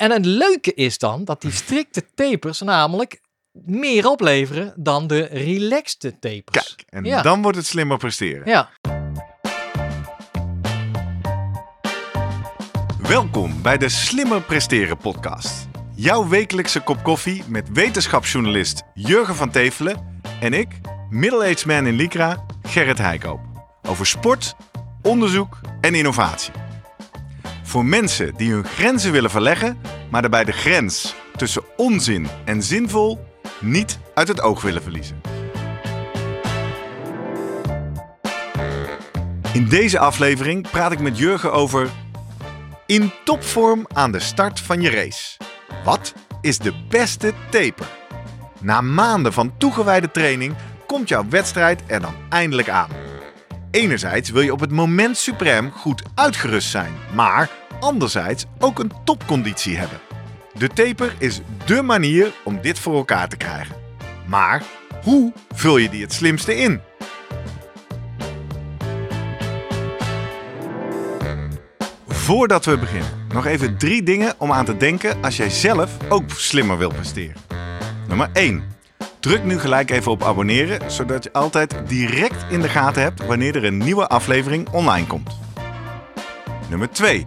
En het leuke is dan dat die strikte tapers namelijk meer opleveren dan de relaxte tapers. Kijk, en Ja. dan wordt het slimmer presteren. Ja, Welkom bij de Slimmer Presteren podcast. Jouw wekelijkse kop koffie met wetenschapsjournalist Jurgen van Tevelen en ik, middle-aged man in Lycra, Gerrit Heikoop. Over sport, onderzoek en innovatie. Voor mensen die hun grenzen willen verleggen, maar daarbij de grens tussen onzin en zinvol niet uit het oog willen verliezen. In deze aflevering praat ik met Jurgen over in topvorm aan de start van je race. Wat is de beste taper? Na maanden van toegewijde training komt jouw wedstrijd er dan eindelijk aan. Enerzijds wil je op het moment suprem goed uitgerust zijn, maar anderzijds ook een topconditie hebben. De taper is dé manier om dit voor elkaar te krijgen. Maar hoe vul je die het slimste in? Voordat we beginnen, nog even drie dingen om aan te denken als jij zelf ook slimmer wil presteren. Nummer 1. Druk nu gelijk even op abonneren, zodat je altijd direct in de gaten hebt wanneer er een nieuwe aflevering online komt. Nummer 2.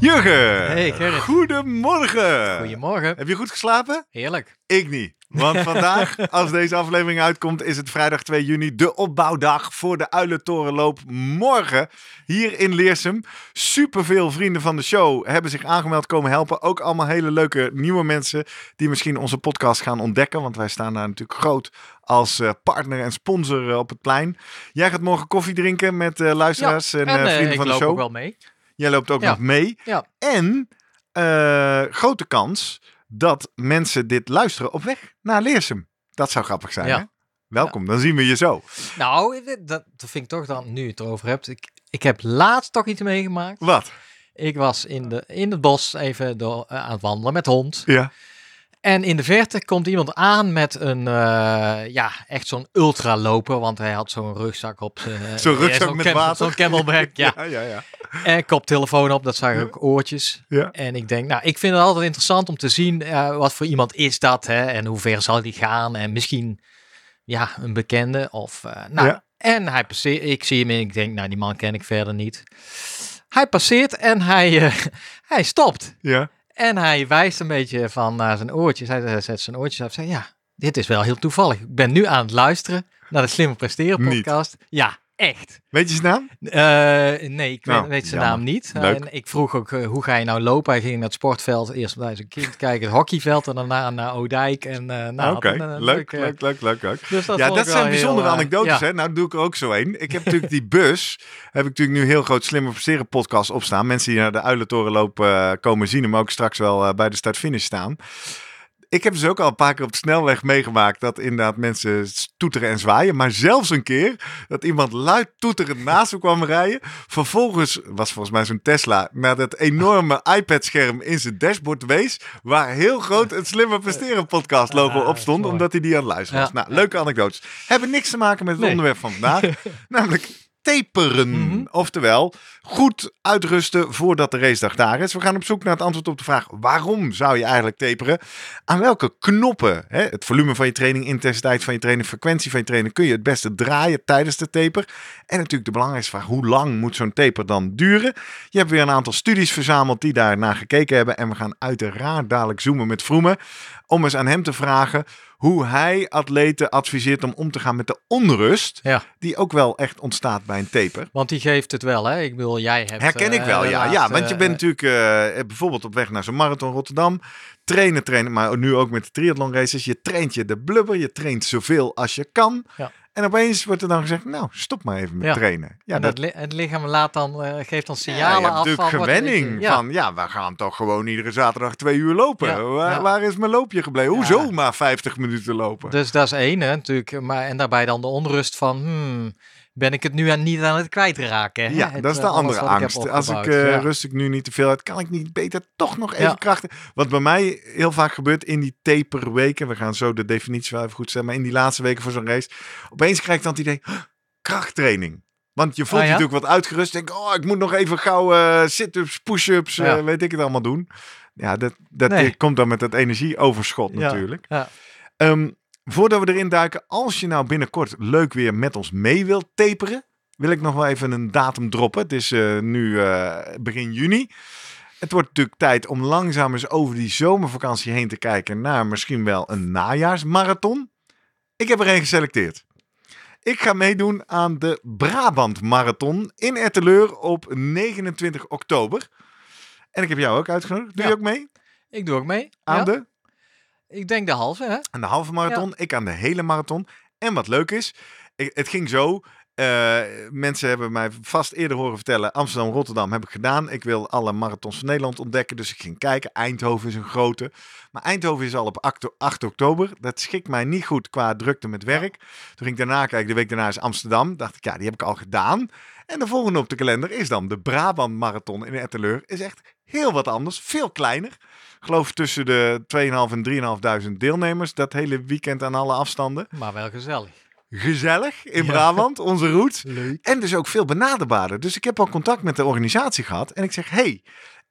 Jurgen! Hey, Gerrit. Goedemorgen! goedemorgen. Heb je goed geslapen? Heerlijk. Ik niet. Want vandaag, als deze aflevering uitkomt, is het vrijdag 2 juni, de opbouwdag voor de Uilentorenloop. Morgen hier in Leersum. Superveel vrienden van de show hebben zich aangemeld komen helpen. Ook allemaal hele leuke nieuwe mensen die misschien onze podcast gaan ontdekken. Want wij staan daar natuurlijk groot als eh, partner en sponsor eh, op het plein. Jij gaat morgen koffie drinken met eh, luisteraars en, en vrienden ik van de loop show. ook wel mee. Jij loopt ook Ja. nog mee. Ja. En eh, grote kans dat mensen dit luisteren op weg naar Leersum. Dat zou grappig zijn, Ja. hè? Welkom, dan zien we je zo. Nou, dit- dat, dat vind ik toch dan, nu je het erover hebt. Ik, ik heb laatst toch iets meegemaakt. Wat? Ik was in, de, in het bos even door, eh, aan het wandelen met hond. Ja. En in de verte komt iemand aan met een, eh, ja, echt zo'n ultraloper. Want hij had zo'n rugzak op. zijn- Zo'n eh, rugzak met water. Zo'n camelback, ja. ja, ja, ja. En koptelefoon op, dat zag ik ook oortjes. Ja. En ik denk, nou, ik vind het altijd interessant om te zien wat voor iemand is dat, hè, en hoe ver zal die gaan, en misschien, ja, een bekende of, nou, Ja. en hij passeert, ik zie hem en ik denk, nou, die man ken ik verder niet. Hij passeert en hij, hij stopt ja. En hij wijst een beetje van naar zijn oortjes. Hij zet zijn oortjes af en zegt, ja, dit is wel heel toevallig. Ik ben nu aan het luisteren naar de Slimme Presteren Niet. podcast. Ja, echt. Weet je zijn naam? Eh, nee, ik Nou, weet, weet zijn jammer. naam niet. En ik vroeg ook, eh, hoe ga je nou lopen? Hij ging naar het sportveld, eerst bij zijn kind kijken, het hockeyveld en daarna naar Oudijk. En, eh nou, Oké, leuk, leuk, leuk, leuk, leuk. Dus dat ja, dat zijn bijzondere heel, anekdotes, ja. hè? Nou doe ik er ook zo een. Ik heb natuurlijk die bus, heb ik natuurlijk nu heel groot Slimmer Presteren podcast opstaan. Mensen die naar de Uilentorenloop eh komen zien hem ook straks wel bij de start-finish staan. Ik heb dus ook al een paar keer op de snelweg meegemaakt dat inderdaad mensen toeteren en zwaaien. Maar zelfs een keer dat iemand luid toeterend naast me kwam rijden. Vervolgens was volgens mij zo'n Tesla naar dat enorme iPad-scherm in zijn dashboard wees. Waar heel groot het Slimmer Presteren podcast logo Ah, op stond. Omdat hij die aan het luisteren was. Ja. Nou, leuke anekdotes. Hebben niks te maken met het Nee. onderwerp van vandaag. namelijk taperen. Mhm. Oftewel, goed uitrusten voordat de racedag daar is. We gaan op zoek naar het antwoord op de vraag: waarom zou je eigenlijk taperen? Aan welke knoppen, hè, het volume van je training, intensiteit van je training, frequentie van je training, kun je het beste draaien tijdens de taper? En natuurlijk de belangrijkste vraag: hoe lang moet zo'n taper dan duren? Je hebt weer een aantal studies verzameld die daar naar gekeken hebben. En we gaan uiteraard dadelijk zoomen met Vroemen. Om eens aan hem te vragen hoe hij atleten adviseert om om te gaan met de onrust. Ja, Die ook wel echt ontstaat bij een taper. want die geeft het wel, hè? Ik bedoel, jij hebt... Herken ik eh, wel, ja. Ja, want je eh, bent natuurlijk eh, bijvoorbeeld op weg naar zo'n marathon Rotterdam. trainen, trainen. Maar nu ook met de triathlon races. Je traint je de blubber. Je traint zoveel als je kan. Ja. En opeens wordt er dan gezegd, nou, stop maar even met Ja. trainen. Ja, en dat, het, li- het lichaam laat dan, eh, geeft dan ja, signalen hebt af natuurlijk gewenning ja. van, ja, we gaan toch gewoon iedere zaterdag twee uur lopen. Ja. Waar, Ja. waar is mijn loopje gebleven? Ja. Hoezo maar 50 minuten lopen? Dus dat is één, hè, natuurlijk. Maar, en daarbij dan de onrust van... Hmm, ben ik het nu aan, niet aan het kwijtraken? Hè? Ja, Het, dat is de eh, andere ik angst. Als ik opgebouwd. eh, Ja. rust ik nu niet te veel uit, kan ik niet beter toch nog even Ja. krachten. Wat bij mij heel vaak gebeurt in die taperweken, we gaan zo de definitie wel even goed stellen, maar in die laatste weken voor zo'n race, opeens krijg ik dan het idee, "Huh, krachttraining. Want je voelt Ah, je natuurlijk wat uitgerust. Denk, oh, ik moet nog even gauw eh, sit-ups, push-ups, weet ik het allemaal doen. Ja, dat, dat Nee. komt dan met dat energieoverschot natuurlijk. Ja. Ehm, voordat we erin duiken, als je nou binnenkort leuk weer met ons mee wilt taperen, wil ik nog wel even een datum droppen. Het is eh, nu eh, begin juni. Het wordt natuurlijk tijd om langzaam eens over die zomervakantie heen te kijken naar misschien wel een najaarsmarathon. Ik heb er een geselecteerd. Ik ga meedoen aan de Brabant Marathon in Etteleur op 29 oktober. En ik heb jou ook uitgenodigd. Doe Ja. je ook mee Ik doe ook mee. aan ja. de Ik denk de halve, hè? aan de halve marathon, ik aan de hele marathon. En wat leuk is, ik- het ging zo. eh, mensen hebben mij vast eerder horen vertellen: Amsterdam, Rotterdam heb ik gedaan. Ik wil alle marathons van Nederland ontdekken. Dus ik ging kijken. Eindhoven is een grote. Maar Eindhoven is al op 8, 8 oktober. Dat schikt mij niet goed qua drukte met werk. Toen ging ik daarna kijken. De week daarna is Amsterdam. Dacht ik, ja, die heb ik al gedaan. En de volgende op de kalender is dan de Brabant Marathon in Etteleur. Is echt heel wat anders. Veel kleiner. Ik geloof tussen de 2.500 en 3.500 deelnemers. Dat hele weekend aan alle afstanden. Maar wel gezellig. Gezellig in Ja. Brabant, onze route. Leuk. En dus ook veel benaderbaarder. Dus ik heb al contact met de organisatie gehad. En ik zeg, hey,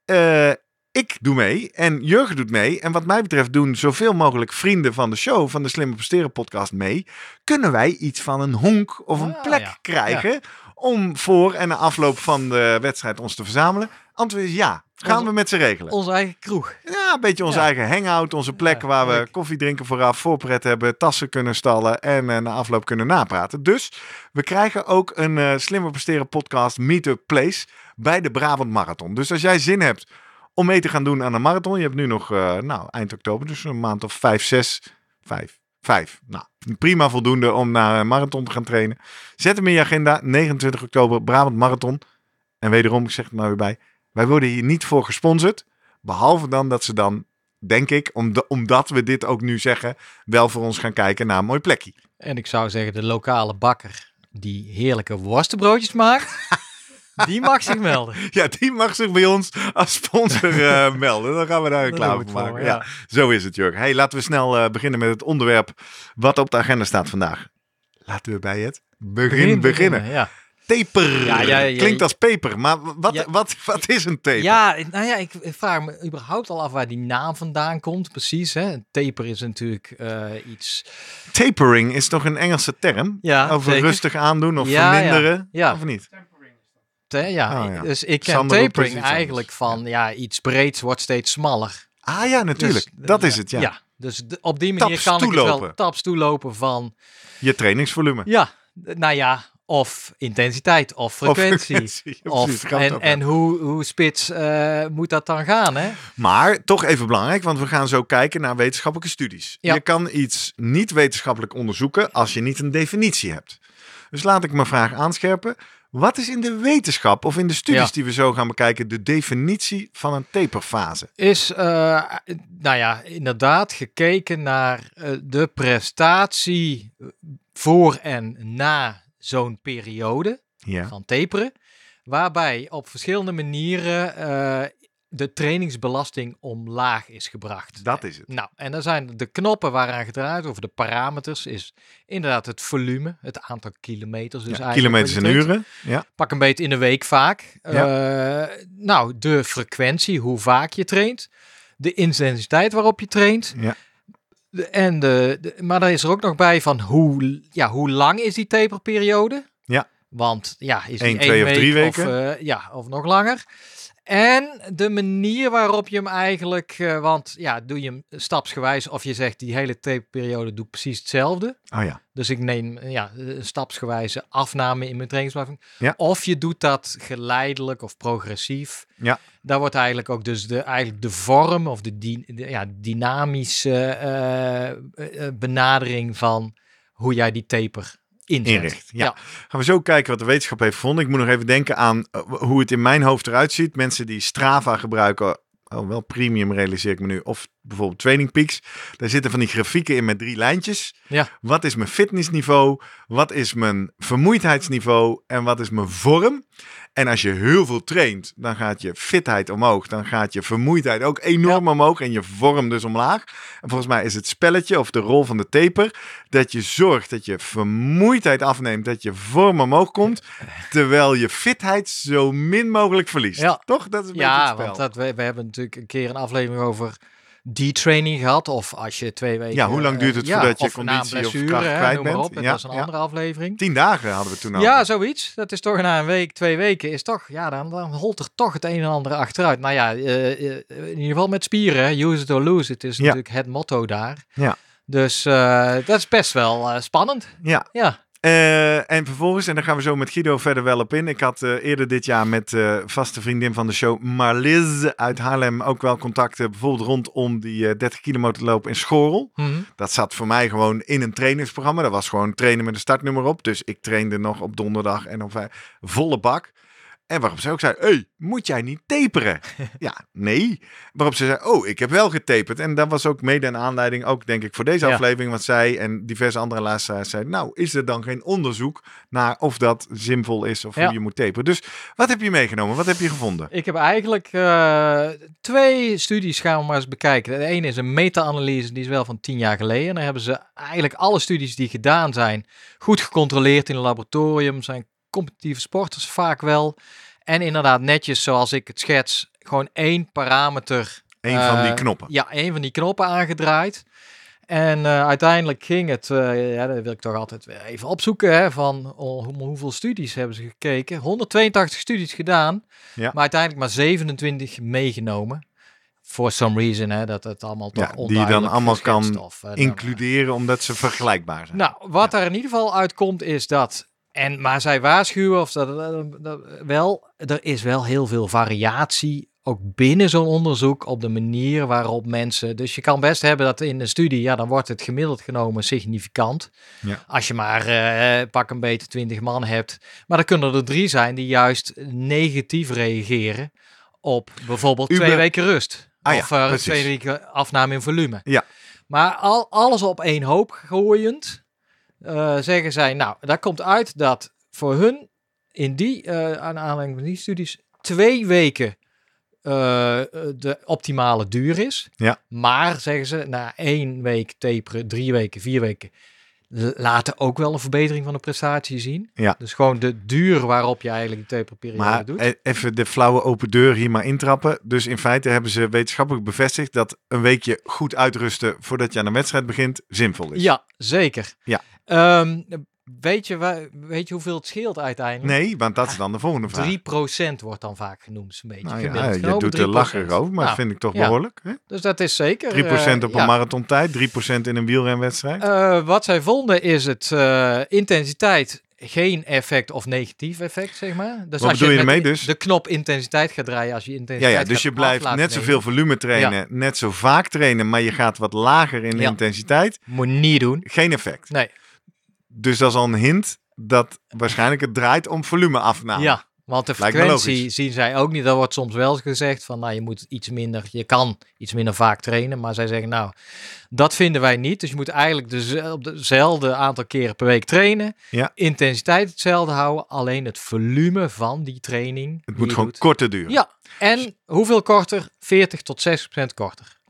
eh, ik doe mee en Jurgen doet mee. En wat mij betreft doen zoveel mogelijk vrienden van de show, van de Slimme Presteren podcast mee. Kunnen wij iets van een honk of een Ah, plek ja. krijgen om voor en na afloop van de wedstrijd ons te verzamelen? Antwoord is ja. Gaan Onze- we met ze regelen. Onze eigen kroeg. Ja, een beetje onze Ja. eigen hangout, onze plek Ja, waar we leuk. koffie drinken vooraf, voorpret hebben, tassen kunnen stallen en eh, na afloop kunnen napraten. Dus we krijgen ook een eh slimmer presteren podcast Meetup Place bij de Brabant Marathon. Dus als jij zin hebt om mee te gaan doen aan een marathon, je hebt nu nog eh, nou, eind oktober, dus een maand of vijf, zes, vijf, vijf. Nou, prima voldoende om naar een marathon te gaan trainen. Zet hem in je agenda, 29 oktober, Brabant Marathon. En wederom, ik zeg het maar weer bij, wij worden hier niet voor gesponsord. Behalve dan dat ze dan, denk ik, omda- omdat we dit ook nu zeggen, wel voor ons gaan kijken naar een mooi plekje. En ik zou zeggen, de lokale bakker die heerlijke worstenbroodjes maakt, die mag zich melden. Ja, die mag zich bij ons als sponsor eh, melden. Dan gaan we daar reclame we voor maken. ja. zo is het, Jurgen. Hey, laten we snel eh, beginnen met het onderwerp wat op de agenda staat vandaag. Laten we bij het begin beginnen. Ja. Taper. Ja, ja, ja, Klinkt als peper, maar wat, Ja. wat, wat is een taper? ja, nou ja, ik vraag me überhaupt al af waar die naam vandaan komt. Precies, hè. Een taper is natuurlijk eh, iets... Tapering is toch een Engelse term? Ja, Over zeker. rustig aandoen of verminderen? Ja. Of niet? Ja. Oh, ja. Dus ik ken Sander tapering eigenlijk van ja, iets breeds wordt steeds smaller. Ah ja, natuurlijk. Dus, dat is het, ja. dus op die manier Taps kan ik het toelopen. wel taps toelopen van Je trainingsvolume. ja, nou ja, of intensiteit of frequentie. Of, frequentie, en en hoe, hoe spits eh, moet dat dan gaan, hè? Maar toch even belangrijk, want we gaan zo kijken naar wetenschappelijke studies. Ja. Je kan iets niet wetenschappelijk onderzoeken als je niet een definitie hebt. Dus laat ik mijn vraag aanscherpen. Wat is in de wetenschap of in de studies Ja. die we zo gaan bekijken de definitie van een taperfase? Is, eh, nou ja, inderdaad gekeken naar eh, de prestatie voor en na zo'n periode. Ja. van taperen. Waarbij op verschillende manieren eh, de trainingsbelasting omlaag is gebracht. Dat is het. Nou, en dan zijn de knoppen waaraan gedraaid, of de parameters, is inderdaad het volume, het aantal kilometers. Dus Ja, eigenlijk kilometers en uren. Ja. Pak een beetje in de week vaak. Eh, nou, de frequentie, hoe vaak je traint. De intensiteit waarop je traint. Ja. En de, de- maar dan is er ook nog bij van hoe, ja, hoe lang is die taperperiode? Ja. Want ja, is die Eén, één twee of week drie weken? Of, eh, ja, of nog langer. En de manier waarop je hem eigenlijk, eh, want ja, doe je hem stapsgewijs of je zegt die hele taperperiode doe ik precies hetzelfde. Oh ja. Dus ik neem ja, een stapsgewijze afname in mijn trainingsbeleving. Ja. Of je doet dat geleidelijk of progressief. Ja. Daar wordt eigenlijk ook dus de, eigenlijk de vorm of de, di- de ja, dynamische eh, eh, eh, benadering van hoe jij die taper inzet. Inricht, ja. Gaan we zo kijken wat de wetenschap heeft gevonden. Ik moet nog even denken aan eh, hoe het in mijn hoofd eruit ziet. Mensen die Strava gebruiken, oh wel premium realiseer ik me nu, of bijvoorbeeld Training Peaks. Daar zitten van die grafieken in met drie lijntjes. Ja. Wat is mijn fitnessniveau? Wat is mijn vermoeidheidsniveau? En wat is mijn vorm? En als je heel veel traint, dan gaat je fitheid omhoog. Dan gaat je vermoeidheid ook enorm omhoog en je vorm dus omlaag. En volgens mij is het spelletje of de rol van de taper dat je zorgt dat je vermoeidheid afneemt, dat je vorm omhoog komt, terwijl je fitheid zo min mogelijk verliest. Ja. Toch? Dat is een beetje het spel. want dat, we, we hebben natuurlijk een keer een aflevering over detraining gehad. Of als je twee weken... Ja, hoe lang eh, duurt het ja, voordat je conditie of kracht kwijt bent? op. Dat was een andere aflevering. Tien dagen hadden we toen al. Ja, zoiets. Dat is toch na een week, twee weken, is toch, ja, dan, dan holt er toch het een en ander achteruit. Nou ja, eh, eh, in ieder geval met spieren, use it or lose it is natuurlijk het motto daar. Ja. Dus eh, dat is best wel eh, spannend. Ja, Ja, Eh, en vervolgens, en daar gaan we zo met Guido verder wel op in. Ik had eh, eerder dit jaar met eh, vaste vriendin van de show, Marliz uit Haarlem, ook wel contacten. Bijvoorbeeld rondom die eh, 30 kilometer loop in Schorel. Mhm. Dat zat voor mij gewoon in een trainingsprogramma. Dat was gewoon trainen met een startnummer op. Dus ik trainde nog op donderdag en op volle bak. En waarop ze ook zei, hey, moet jij niet taperen? ja, nee. Waarop ze zei, oh, ik heb wel getaperd. En dat was ook mede een aanleiding, ook denk ik voor deze Ja. aflevering. Want zij en diverse andere luisteraars zeiden, nou, is er dan geen onderzoek naar of dat zinvol is of Ja. hoe je moet taperen? Dus wat heb je meegenomen? Wat heb je gevonden? Ik heb eigenlijk eh, twee studies gaan we maar eens bekijken. De ene is een meta-analyse, die is wel van tien jaar geleden. En daar hebben ze eigenlijk alle studies die gedaan zijn, goed gecontroleerd in een laboratorium. Zijn competitieve sporters vaak wel. En inderdaad netjes zoals ik het schets, gewoon één parameter. Een van die eh, knoppen. Ja, één van die knoppen aangedraaid. En eh, uiteindelijk ging het, eh, ja, dat wil ik toch altijd weer even opzoeken, hè, van oh, hoe- hoeveel studies hebben ze gekeken. 182 studies gedaan, Ja. maar uiteindelijk maar 27 meegenomen. For some reason, hè, dat het allemaal toch Ja, die je dan allemaal kan of, dan, Includeren omdat ze vergelijkbaar zijn. nou, wat daar in ieder geval uitkomt is dat. En, maar zij waarschuwen of dat, dat- dat- wel, er is wel heel veel variatie. Ook binnen zo'n onderzoek op de manier waarop mensen. Dus je kan best hebben dat in een studie, ja, dan wordt het gemiddeld genomen significant. Ja. Als je maar eh, pak een beetje 20 man hebt. Maar dan kunnen er drie zijn die juist negatief reageren op bijvoorbeeld Uber- twee weken rust. Ah of eh, twee weken afname in volume. Ja. Maar al, alles op één hoop gooiend, eh, zeggen zij, nou, daar komt uit dat voor hun in die, eh aan aanleiding van die studies, twee weken eh, de optimale duur is. Ja. Maar, zeggen ze, na één week taperen, drie weken, vier weken, laten ook wel een verbetering van de prestatie zien. Ja. Dus gewoon de duur waarop je eigenlijk die taperperiode Maar doet. e- even de flauwe open deur hier maar intrappen. Dus in feite hebben ze wetenschappelijk bevestigd dat een weekje goed uitrusten voordat je aan een wedstrijd begint zinvol is. Ja, zeker. Ja. Ehm, weet, je, weet je hoeveel het scheelt uiteindelijk? Nee, want dat is dan de volgende vraag. 3% wordt dan vaak genoemd, een beetje Nou ja, je genomen, doet er 3%. lacherig over, maar dat Nou, vind ik toch ja. behoorlijk. Hè? 3% Dus dat is zeker. op eh, een ja. marathontijd, 3% in een wielrenwedstrijd. Eh, wat zij vonden is het eh, intensiteit geen effect of negatief effect, zeg maar. Dus Wat als bedoel je ermee de- dus? De knop intensiteit gaat draaien als je ja, intensiteit ja, dus gaat je blijft net nemen. zoveel volume trainen, net zo vaak trainen, maar je gaat wat lager in de Ja. intensiteit. Moet niet doen. Geen effect. Nee. Dus dat is al een hint dat waarschijnlijk het draait om volumeafname. Ja, want de frequentie zien zij ook niet. Dat wordt soms wel gezegd van, nou, je moet iets minder, je kan iets minder vaak trainen. Maar zij zeggen, nou, dat vinden wij niet. Dus je moet eigenlijk dezelfde aantal keren per week trainen. Ja. Intensiteit hetzelfde houden. Alleen het volume van die training. Het moet gewoon doet. korter duren. Ja, en hoeveel korter? 40 tot 60 procent korter.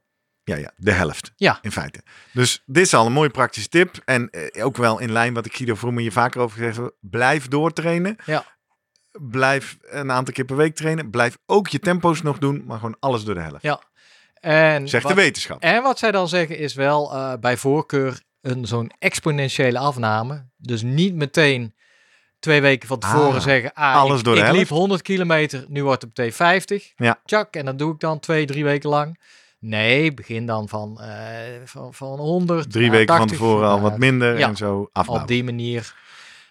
Ja, ja, de helft. Ja. In feite. Dus dit is al een mooie praktische tip. En eh, ook wel in lijn wat ik Guido Vroemen je vaker over gezegd heb. Blijf doortrainen. Ja. Blijf een aantal keer per week trainen. Blijf ook je tempo's nog doen, maar gewoon alles door de helft. Ja. En Zegt wat- de wetenschap. En wat zij dan zeggen is wel eh, bij voorkeur een zo'n exponentiële afname. Dus niet meteen twee weken van tevoren Ah, zeggen, ah, alles ik, door de ik helft. liep 100 kilometer, nu wordt het meteen 50. Ja. Tjak, en dat doe ik dan twee, drie weken lang. Nee, begin dan van, eh, van, van 100. Drie weken van 80, tevoren al wat minder ja. en zo afbouwen. Op die manier.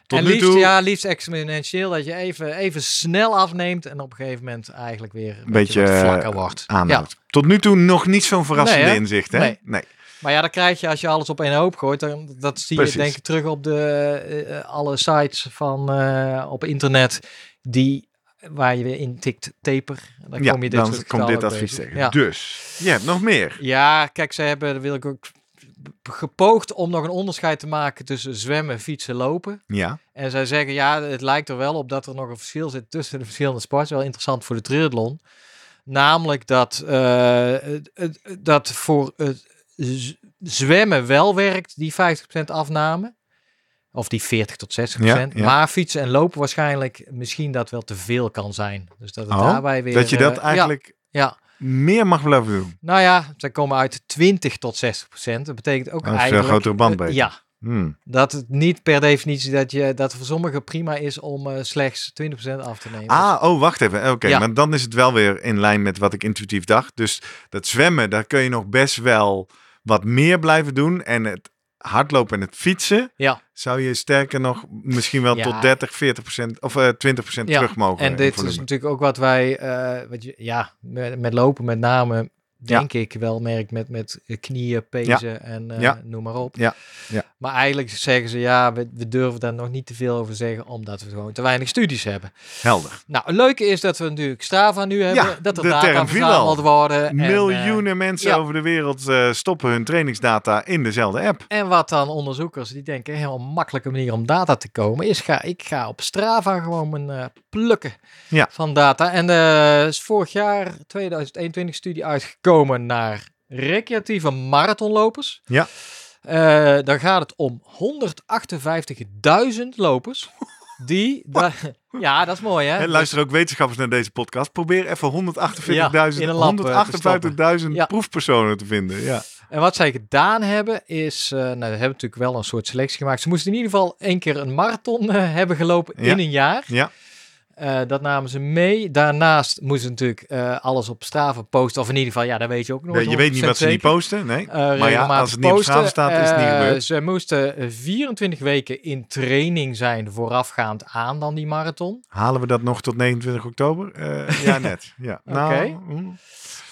Tot en liefst, toe ja, liefst exponentieel, dat je even, even snel afneemt en op een gegeven moment eigenlijk weer een beetje, eh, vlakker wordt. Ja. aanhoudt. Tot nu toe nog niet zo'n verrassende Nee, inzicht, hè? Nee. nee. Maar ja, dan krijg je als je alles op één hoop gooit. Dan, dat zie Precies. je denk ik terug op de, eh, eh, alle sites van eh, op internet die waar je weer in tikt taper. Dan ja, kom je dit dan komt dit advies tegen. tegen. Ja. Dus, je hebt nog meer. ja, kijk, ze hebben, wil ik ook gepoogd om nog een onderscheid te maken tussen zwemmen, fietsen, lopen. Ja, En zij zeggen, ja, het lijkt er wel op dat er nog een verschil zit tussen de verschillende sporten. Wel interessant voor de triathlon. Namelijk dat, het- dat voor het zwemmen wel werkt, die 50% afname. Of die 40 tot 60%. Ja, ja. Maar fietsen en lopen waarschijnlijk misschien dat wel te veel kan zijn. Dus dat het Oh, daarbij weer... dat je dat eh, eigenlijk Ja, meer mag blijven doen. nou ja, zij komen uit 20 tot 60%. Dat betekent ook Dat is een veel eigenlijk... grotere bandbreedte. eh, ja, Hmm. dat het niet per definitie dat je dat voor sommigen prima is om eh, slechts 20% af te nemen. Ah, oh, wacht even. Oké, Ja. maar dan is het wel weer in lijn met wat ik intuïtief dacht. Dus dat zwemmen, daar kun je nog best wel wat meer blijven doen. En het hardlopen en het fietsen ja, zou je sterker nog misschien wel Ja. tot 30, 40 procent of eh 20 procent Ja, terug mogen. en in dit is natuurlijk ook wat wij, eh, wat je, ja, met, met lopen met name, denk ik wel merk met, met knieën, pezen en eh, Ja. noem maar op. Ja. Ja. Maar eigenlijk zeggen ze, ja, we, we durven daar nog niet te veel over zeggen, omdat we gewoon te weinig studies hebben. Helder. Nou, het leuke is dat we natuurlijk Strava nu hebben, dat er data verzameld worden. en, eh, Miljoenen mensen ja. over de wereld eh, stoppen hun trainingsdata in dezelfde app. En wat dan onderzoekers die denken, een heel makkelijke manier om data te komen, is ga, ik ga op Strava gewoon mijn plukken Ja. van data. En is vorig jaar 2021 studie uitgekomen naar recreatieve marathonlopers. Ja. Eh, dan gaat het om 158.000 lopers. Die, da- ja, dat is mooi hè. En luister ook wetenschappers naar deze podcast. Probeer even 148.000 Ja, in een lab, eh, te 158.000 Ja. proefpersonen te vinden. Ja. En wat zij gedaan hebben is, eh nou, ze hebben natuurlijk wel een soort selectie gemaakt. Ze moesten in ieder geval één keer een marathon hebben gelopen Ja. in een jaar. Ja. Eh, dat namen ze mee. Daarnaast moesten ze natuurlijk eh, alles op Strava posten. Of in ieder geval, ja, dat weet je ook nooit je weet niet wat ze niet posten. Nee. Eh, maar ja, als het niet op. Strava staat, is het niet gebeurd. Ze moesten eh, 24 weken in training zijn voorafgaand aan dan die marathon. Halen we dat nog tot 29 oktober? Ja, net. Ja. Nou, Oké.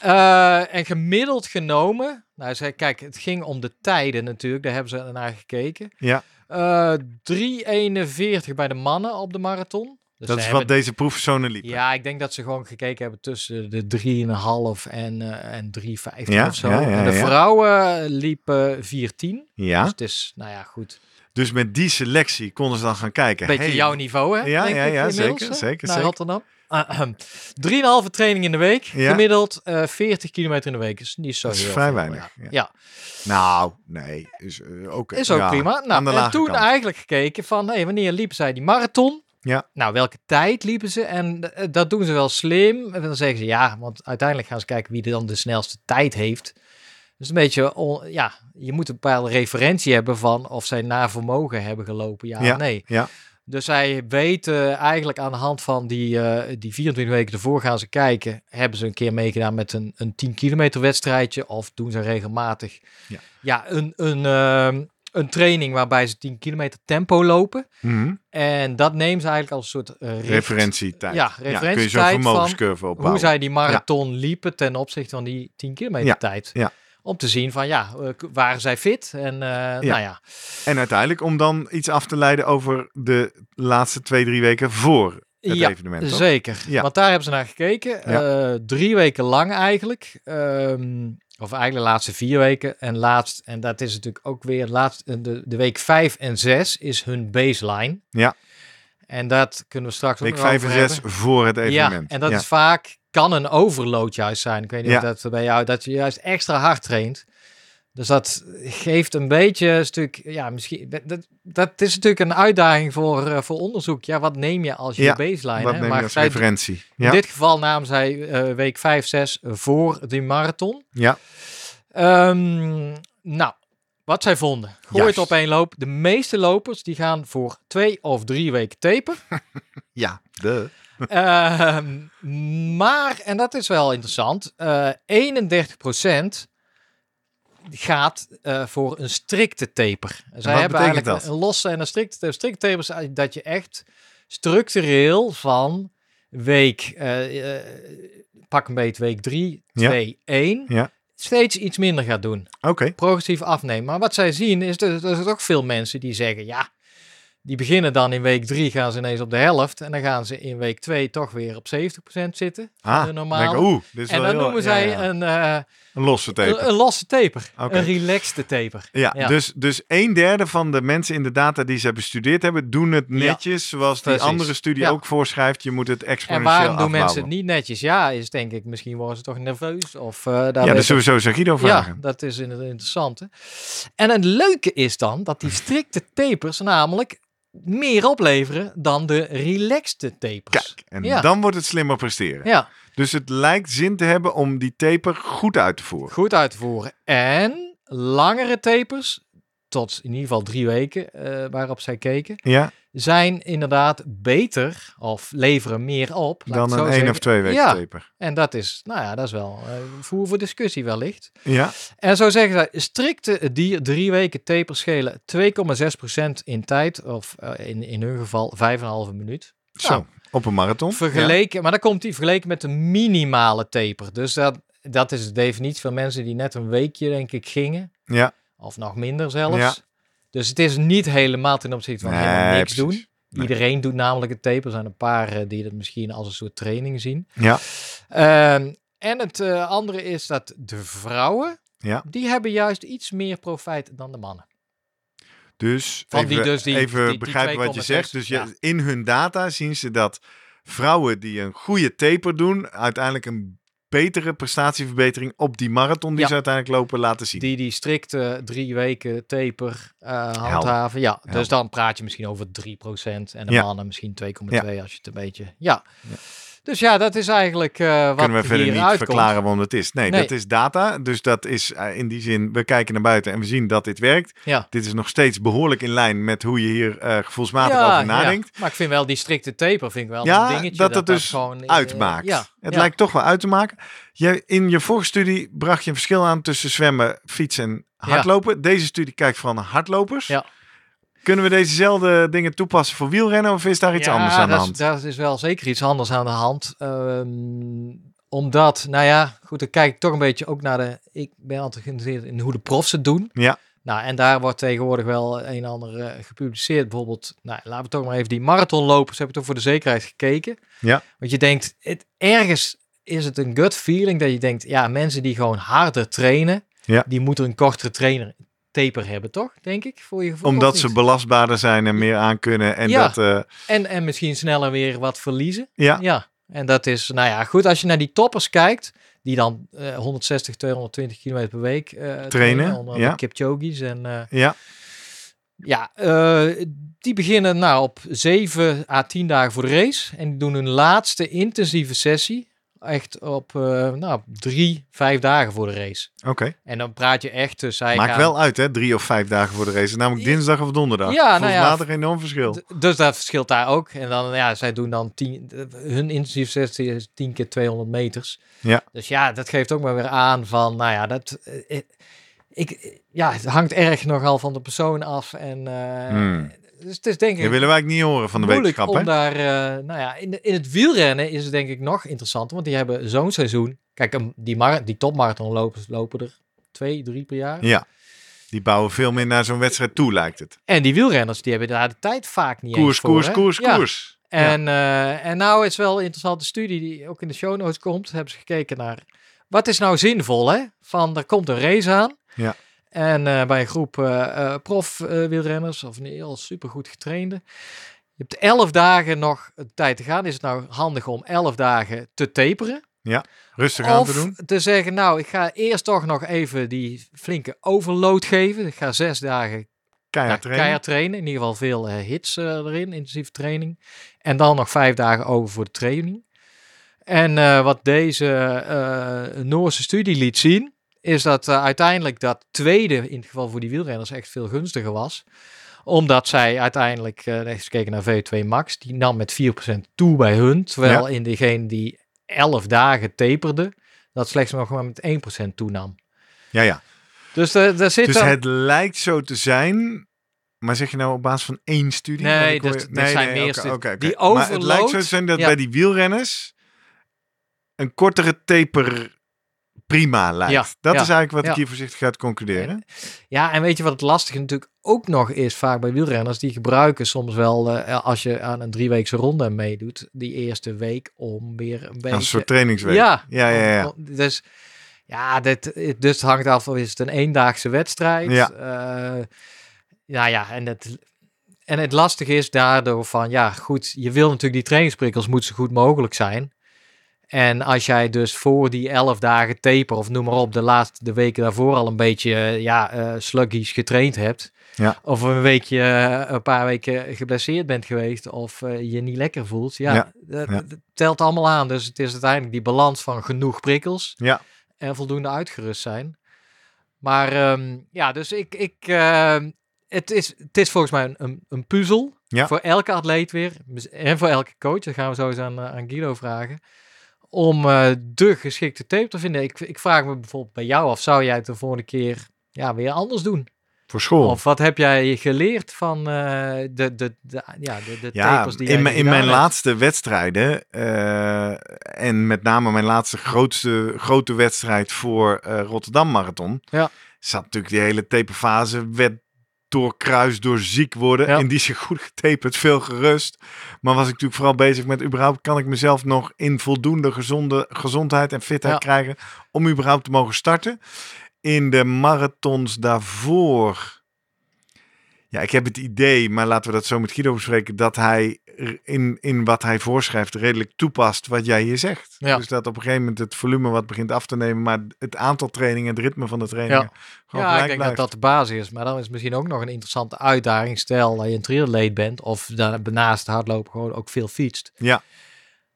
Eh, en gemiddeld genomen, nou zei, kijk, het ging om de tijden natuurlijk, daar hebben ze naar gekeken. Ja. Eh 3,41 bij de mannen op de marathon. Dus dat is hebben- wat deze proefpersonen liepen. Ja, ik denk dat ze gewoon gekeken hebben tussen de 3,5 en, eh en 3,50 Ja, of zo. ja, ja, en de vrouwen liepen 4,10. Ja. Dus het is, nou ja, goed. Dus met die selectie konden ze dan gaan kijken. Beetje hey, jouw niveau, hè? Ja, ja, ja, zeker, hè, zeker, Naar zeker. Rotterdam. Drieënhalve training in de week. Ja. Gemiddeld eh 40 kilometer in de week. Is niet zo Dat is heel vrij veel, weinig, Ja. Nou, nee. Is, eh, ook, Is ook ja, prima. Nou, en toen kant. eigenlijk gekeken van, hey, wanneer liepen zij die marathon? Ja. Nou, welke tijd liepen ze? En eh, dat doen ze wel slim. En dan zeggen ze, ja, want uiteindelijk gaan ze kijken wie dan de snelste tijd heeft. Dus een beetje, on- ja, je moet een bepaalde referentie hebben van of zij naar vermogen hebben gelopen, ja, Ja, of nee. ja. Dus zij weten eigenlijk aan de hand van die, eh, die 24 weken ervoor gaan ze kijken. Hebben ze een keer meegedaan met een, een 10 kilometer wedstrijdje? Of doen ze regelmatig Ja. ja, een, een, ehm, een training waarbij ze 10 kilometer tempo lopen? Mhm. En dat nemen ze eigenlijk als een soort eh, Referentietijd. Ja, kun je zo'n referentietijd vermogenscurve opbouwen. hoe zij die marathon liepen ten opzichte van die 10 kilometer Ja, tijd. ja. Om te zien van ja, eh, waren zij fit? En eh, nou ja, En uiteindelijk om dan iets af te leiden over de laatste twee, drie weken voor het Ja, evenement. toch? Zeker, Ja. want daar hebben ze naar gekeken. Ja. Drie weken lang eigenlijk. Ehm, of eigenlijk de laatste vier weken. En laatst, en dat is natuurlijk ook weer laatst, eh, de, de week vijf en zes is hun baseline. Ja. En dat kunnen we straks ook Week 5 en over 6 hebben. voor het evenement. Ja, en dat Ja. is vaak, kan een overload juist zijn. Ik weet niet Ja. of dat bij jou, dat je juist extra hard traint. Dus dat geeft een beetje een stuk, ja, misschien, dat, dat is natuurlijk een uitdaging voor, eh, voor onderzoek. Ja, wat neem je als je Ja, baseline? Wat hè? neem je Maar als zij- referentie? in dit geval namen zij eh, week 5, 6 voor die marathon. Ja. Ehm, nou, Wat zij vonden. Gooi Juist. het op één loop. De meeste lopers die gaan voor twee of drie weken taper. Ja, de. Ehm, maar, en dat is wel interessant, eh 31% gaat eh, voor een strikte taper. Zij wat hebben betekent eigenlijk dat? een losse en een strikte taper. Strikte taper is eigenlijk dat je echt structureel van week, eh, eh, pak een beetje week 3, Ja. 2, 1, Ja. steeds iets minder gaat doen Oké. progressief afnemen. Maar wat zij zien is dat er zijn ook veel mensen die zeggen, ja, die beginnen dan in week 3 gaan ze ineens op de helft en dan gaan ze in week 2 toch weer op 70% zitten. Ah, de dan normale. denk ik, oeh, dit is en dan heel- noemen zij ja. Een, eh, een losse taper. een, een losse taper, een relaxed taper. Ja, Ja. Dus, dus een derde van de mensen in de data die ze bestudeerd hebben, doen het netjes zoals die precies. andere studie ook voorschrijft. Je moet het En exponentieel waarom doen mensen het niet netjes? Ja, is denk ik, misschien worden ze toch nerveus. Of, eh daar Ja, is sowieso zou Guido vragen. Ja, dat is inderdaad interessant. Hè? En het leuke is dan dat die strikte tapers namelijk meer opleveren dan de relaxed tapers. Kijk, en Ja. dan wordt het slimmer presteren. Ja, Dus het lijkt zin te hebben om die taper goed uit te voeren. goed uit te voeren. En langere tapers, tot in ieder geval drie weken eh, waarop zij keken, Ja, zijn inderdaad beter of leveren meer op. dan een één zeggen. of twee weken Ja. taper. En dat is, nou ja, dat is wel eh, voer voor discussie wellicht. Ja, En zo zeggen zij, strikte dier drie weken taper schelen 2,6% in tijd, of eh, in, in hun geval 5,5 minuut. zo. Nou, Op een marathon. Vergeleken, maar dan komt die vergeleken met de minimale taper. Dus dat, dat is de definitie van mensen die net een weekje, denk ik, gingen. Ja. Of nog minder zelfs. Ja. Dus het is niet helemaal ten opzichte van helemaal niks precies. doen. Nee. Iedereen doet namelijk het taper. Er zijn een paar eh, die het misschien als een soort training zien. Ja. Ehm, en het eh, andere is dat de vrouwen, Ja. die hebben juist iets meer profijt dan de mannen. Dus Van even, die dus die- even die- die begrijpen wat je 2,6, zegt. Dus ja. in hun data zien ze dat vrouwen die een goede taper doen, uiteindelijk een betere prestatieverbetering op die marathon die Ja. ze uiteindelijk lopen laten zien. Die die strikte drie weken taper eh, handhaven. Ja, dus dan praat je misschien over 3% en de Ja. mannen misschien 2,2 als je het een beetje... Ja. Dus ja, dat is eigenlijk eh wat Kunnen we verder niet uitkomt. verklaren waarom het is. Nee, Nee. dat is data. Dus dat is eh, in die zin, we kijken naar buiten en we zien dat dit werkt. Ja. Dit is nog steeds behoorlijk in lijn met hoe je hier eh, gevoelsmatig over nadenkt. Ja. Maar ik vind wel die strikte taper vind ik wel Ja, een dingetje. dat het dus gewoon, Uitmaakt. ja, Het lijkt toch wel uit te maken. Je, in je vorige studie bracht je een verschil aan tussen zwemmen, fietsen en hardlopen. Deze studie kijkt vooral naar hardlopers. Ja. Kunnen we dezezelfde dingen toepassen voor wielrennen of is daar iets ja, anders aan de hand? Daar is wel zeker iets anders aan de hand. Ehm, omdat, nou ja, goed, dan kijk ik toch een beetje ook naar de... Ik ben altijd geïnteresseerd in hoe de profs het doen. Ja. Nou, en daar wordt tegenwoordig wel een en ander eh, gepubliceerd. Bijvoorbeeld, nou, laten we toch maar even die marathonlopers, heb ik toch voor de zekerheid gekeken. Ja. Want je denkt, het, ergens is het een gut feeling dat je denkt, ja, mensen die gewoon harder trainen, Ja. die moeten een kortere trainer taper hebben, toch? Denk ik, voor je gevoel. Omdat ze belastbaarder zijn en meer aankunnen. En Ja. dat, eh, En, en misschien sneller weer wat verliezen. ja, Ja, en dat is, nou ja, goed, als je naar die toppers kijkt, die dan eh 160, 220 kilometer per week eh, trainen, onder ja. de Kipchogis en eh, ja, ja, eh, die beginnen nou op 7 à 10 dagen voor de race en die doen hun laatste intensieve sessie echt op eh nou, drie, vijf dagen voor de race. oké. En dan praat je echt dus zij Maakt gaan- wel uit hè, drie of vijf dagen voor de race. Namelijk Ja. dinsdag of donderdag. Ja, nou ja, Gevoelsmatig enorm verschil. Dus dat verschilt daar ook. En dan, ja, zij doen dan 10, hun intensieve sessie is 10 keer 200 meters. Ja. Dus ja, dat geeft ook maar weer aan van, nou ja, dat, eh, eh, ik, ja, het hangt erg nogal van de persoon af. En eh, Hmm. Dus het is denk ik Dat willen wij eigenlijk niet horen van de wetenschap. om Hè? daar, eh, nou ja, in, de, in het wielrennen is het denk ik nog interessanter, want die hebben zo'n seizoen. Kijk, die, mar die topmarathonlopers lopen er twee, drie per jaar. Ja, die bouwen veel meer naar zo'n wedstrijd toe, lijkt het. En die wielrenners, die hebben daar de tijd vaak niet eens Koers, voor, koers, hè? koers, Ja. koers. En, eh, en nou is wel een interessante studie die ook in de show notes komt. Hebben ze gekeken naar wat is nou zinvol, hè? Van er komt een race aan. Ja. En eh, bij een groep eh, eh, prof eh, wielrenners of een heel supergoed getrainde. Je hebt elf dagen nog tijd te gaan. Is het nou handig om elf dagen te taperen? Rustig aan te Of doen. te zeggen, nou, ik ga eerst toch nog even die flinke overload geven. Ik ga zes dagen Keihard ja, trainen. keihard trainen. In ieder geval veel hits erin, intensieve training. En dan nog vijf dagen over voor de training. En wat deze Noorse studie liet zien, is dat eh, uiteindelijk dat tweede, in het geval voor die wielrenners, echt veel gunstiger was. Omdat zij uiteindelijk, uh, gekeken naar V2 Max, die nam met 4% toe bij hun. Terwijl in degene die 11 dagen taperde, dat slechts nog maar met 1% toenam. Ja, ja. Dus, uh, daar zit dus dan... het lijkt zo te zijn, maar zeg je nou op basis van één studie? Nee, dat, je- zijn meer oké. Die Maar het lijkt zo te zijn dat ja. bij die wielrenners een kortere taper prima lijkt. Ja, dat ja, is eigenlijk wat ja. ik hier voorzichtig ga concluderen. Ja, en weet je wat het lastige natuurlijk ook nog is, vaak bij wielrenners, die gebruiken soms wel, eh, als je aan een drieweekse ronde meedoet, die eerste week om weer een beetje... Een soort trainingsweek. Ja, ja, ja. ja. om- om- dus ja, dit, dus het hangt af, of is het een eendaagse wedstrijd? Ja. Eh, ja, ja, en het, en het lastige is daardoor van, ja goed, je wil natuurlijk die trainingsprikkels moeten zo goed mogelijk zijn. En als jij dus voor die elf dagen taper, of noem maar op, de laatste de weken daarvoor al een beetje eh, ja, sluggish getraind hebt. Ja. Of een weekje, eh, een paar weken geblesseerd bent geweest. Of je niet lekker voelt. Ja, Ja, dat, telt allemaal aan. Dus het is uiteindelijk die balans van genoeg prikkels. Ja. En voldoende uitgerust zijn. Maar ehm, ja, dus ik, ik ehm, het, is, het is volgens mij een, een, een puzzel. Ja. Voor elke atleet weer. En voor elke coach. Dat gaan we zo eens aan, aan Guido vragen. Om eh, de geschikte tape te vinden. Ik, ik vraag me bijvoorbeeld bij jou af. Zou jij het de volgende keer ja, weer anders doen? Voor school. Of wat heb jij geleerd van eh, de, de, de, ja, de, de ja, tapers die in, in mijn hebt? laatste wedstrijden eh, en met name mijn laatste grootste, grote wedstrijd voor Rotterdam Marathon, Ja. zat natuurlijk die hele taperfase, werd doorkruist door ziek worden. Ja. In die zich goed getaperd, veel gerust. Maar was ik natuurlijk vooral bezig met überhaupt kan ik mezelf nog in voldoende gezonde gezondheid en fitheid Ja. krijgen om überhaupt te mogen starten. In de marathons daarvoor. Ja, ik heb het idee, maar laten we dat zo met Guido bespreken, dat hij in, in wat hij voorschrijft redelijk toepast wat jij hier zegt. Ja. Dus dat op een gegeven moment het volume wat begint af te nemen, maar het aantal trainingen, het ritme van de trainingen gewoon Ja, ik denk blijft. dat dat de basis is. Maar dan is het misschien ook nog een interessante uitdaging. Stel dat je een triatleet bent of daarnaast hardlopen gewoon ook veel fietst. Ja.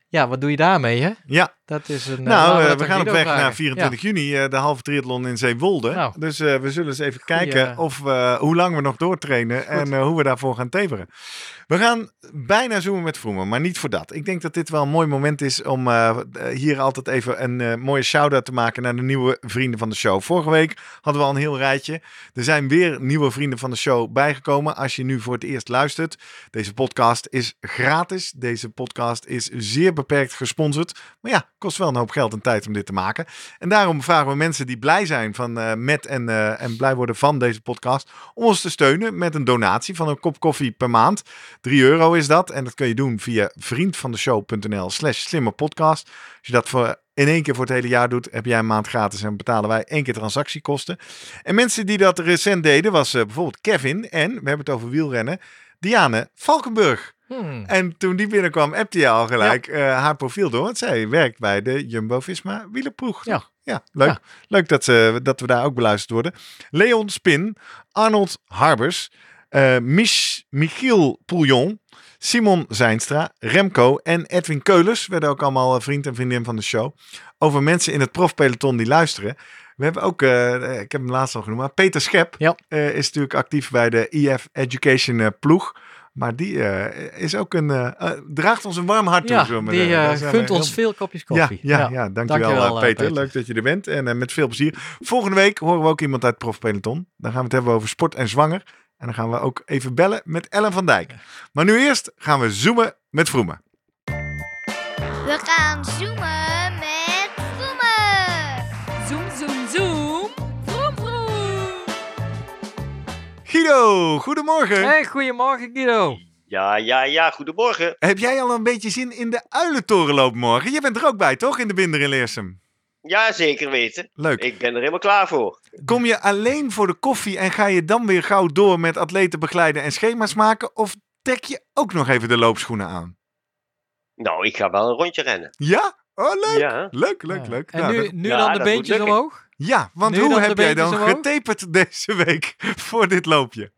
Ja, wat doe je daarmee, hè? Ja, Dat is een... eh, nou, eh, we aan gaan op weg naar vragen. 24 juni, eh, de halve triathlon in Zeewolde. Nou. Dus we zullen eens even Goeie, kijken of, hoe lang we nog doortrainen en hoe we daarvoor gaan teveren. We gaan bijna zoomen met Vroemen, maar niet voor dat. Ik denk dat dit wel een mooi moment is om hier altijd even een mooie shout-out te maken naar de nieuwe vrienden van de show. Vorige week hadden we al een heel rijtje. Er zijn weer nieuwe vrienden van de show bijgekomen. Als je nu voor het eerst luistert, deze podcast is gratis. Deze podcast is zeer beperkt gesponsord. Maar ja, kost wel een hoop geld en tijd om dit te maken. En daarom vragen we mensen die blij zijn van, eh, met en, eh, en blij worden van deze podcast, om ons te steunen met een donatie van een kop koffie per maand. 3 euro is dat. En dat kun je doen via vriendvandeshow.nl slash slimme podcast. Als je dat voor in één keer voor het hele jaar doet, heb jij een maand gratis en betalen wij één keer transactiekosten. En mensen die dat recent deden, was eh, bijvoorbeeld Kevin en, we hebben het over wielrennen, Diane Valkenburg. Hmm. En toen die binnenkwam, appte je al gelijk eh, haar profiel door. Want zij werkt bij de Jumbo-Visma wielerploeg. Ja. leuk. Ja. Leuk dat, ze, dat we daar ook beluisterd worden. Leon Spin, Arnold Harbers, Mich, Michiel Pouillon, Simon Zijnstra, Remco en Edwin Keulers werden ook allemaal eh, vriend en vriendin van de show. Over mensen in het profpeloton die luisteren. We hebben ook, ik heb hem laatst al genoemd, maar Peter Schep Ja. is natuurlijk actief bij de EF Education ploeg. Maar die eh, is ook een, eh, eh, draagt ons een warm hart toe. Ja, die gunt ons heel- veel kopjes ja, koffie. ja, ja, dankjewel, Dankjewel, Peter. Peter. Leuk dat je er bent en met veel plezier. Volgende week horen we ook iemand uit het profpeloton. Dan gaan we het hebben over sport en zwanger. En dan gaan we ook even bellen met Ellen van Dijk. Maar nu eerst gaan we zoomen met Vroemen. We gaan zoomen Guido, goedemorgen. Hey, goedemorgen Guido. Ja, ja, ja, goedemorgen. Heb jij al een beetje zin in de uilentorenloop morgen? Je bent er ook bij, toch? In de Binder in Leersum. Ja, zeker weten. Leuk. Ik ben er helemaal klaar voor. Kom je alleen voor de koffie en ga je dan weer gauw door met atleten begeleiden en schema's maken? Of trek je ook nog even de loopschoenen aan? Nou, ik ga wel een rondje rennen. Ja? Oh, leuk. Ja. Leuk, leuk, Ja. leuk. En Nou, nu, nu Ja, dan de beentjes omhoog? Ja, want Nu hoe heb jij dan omhoog? getaperd deze week voor dit loopje?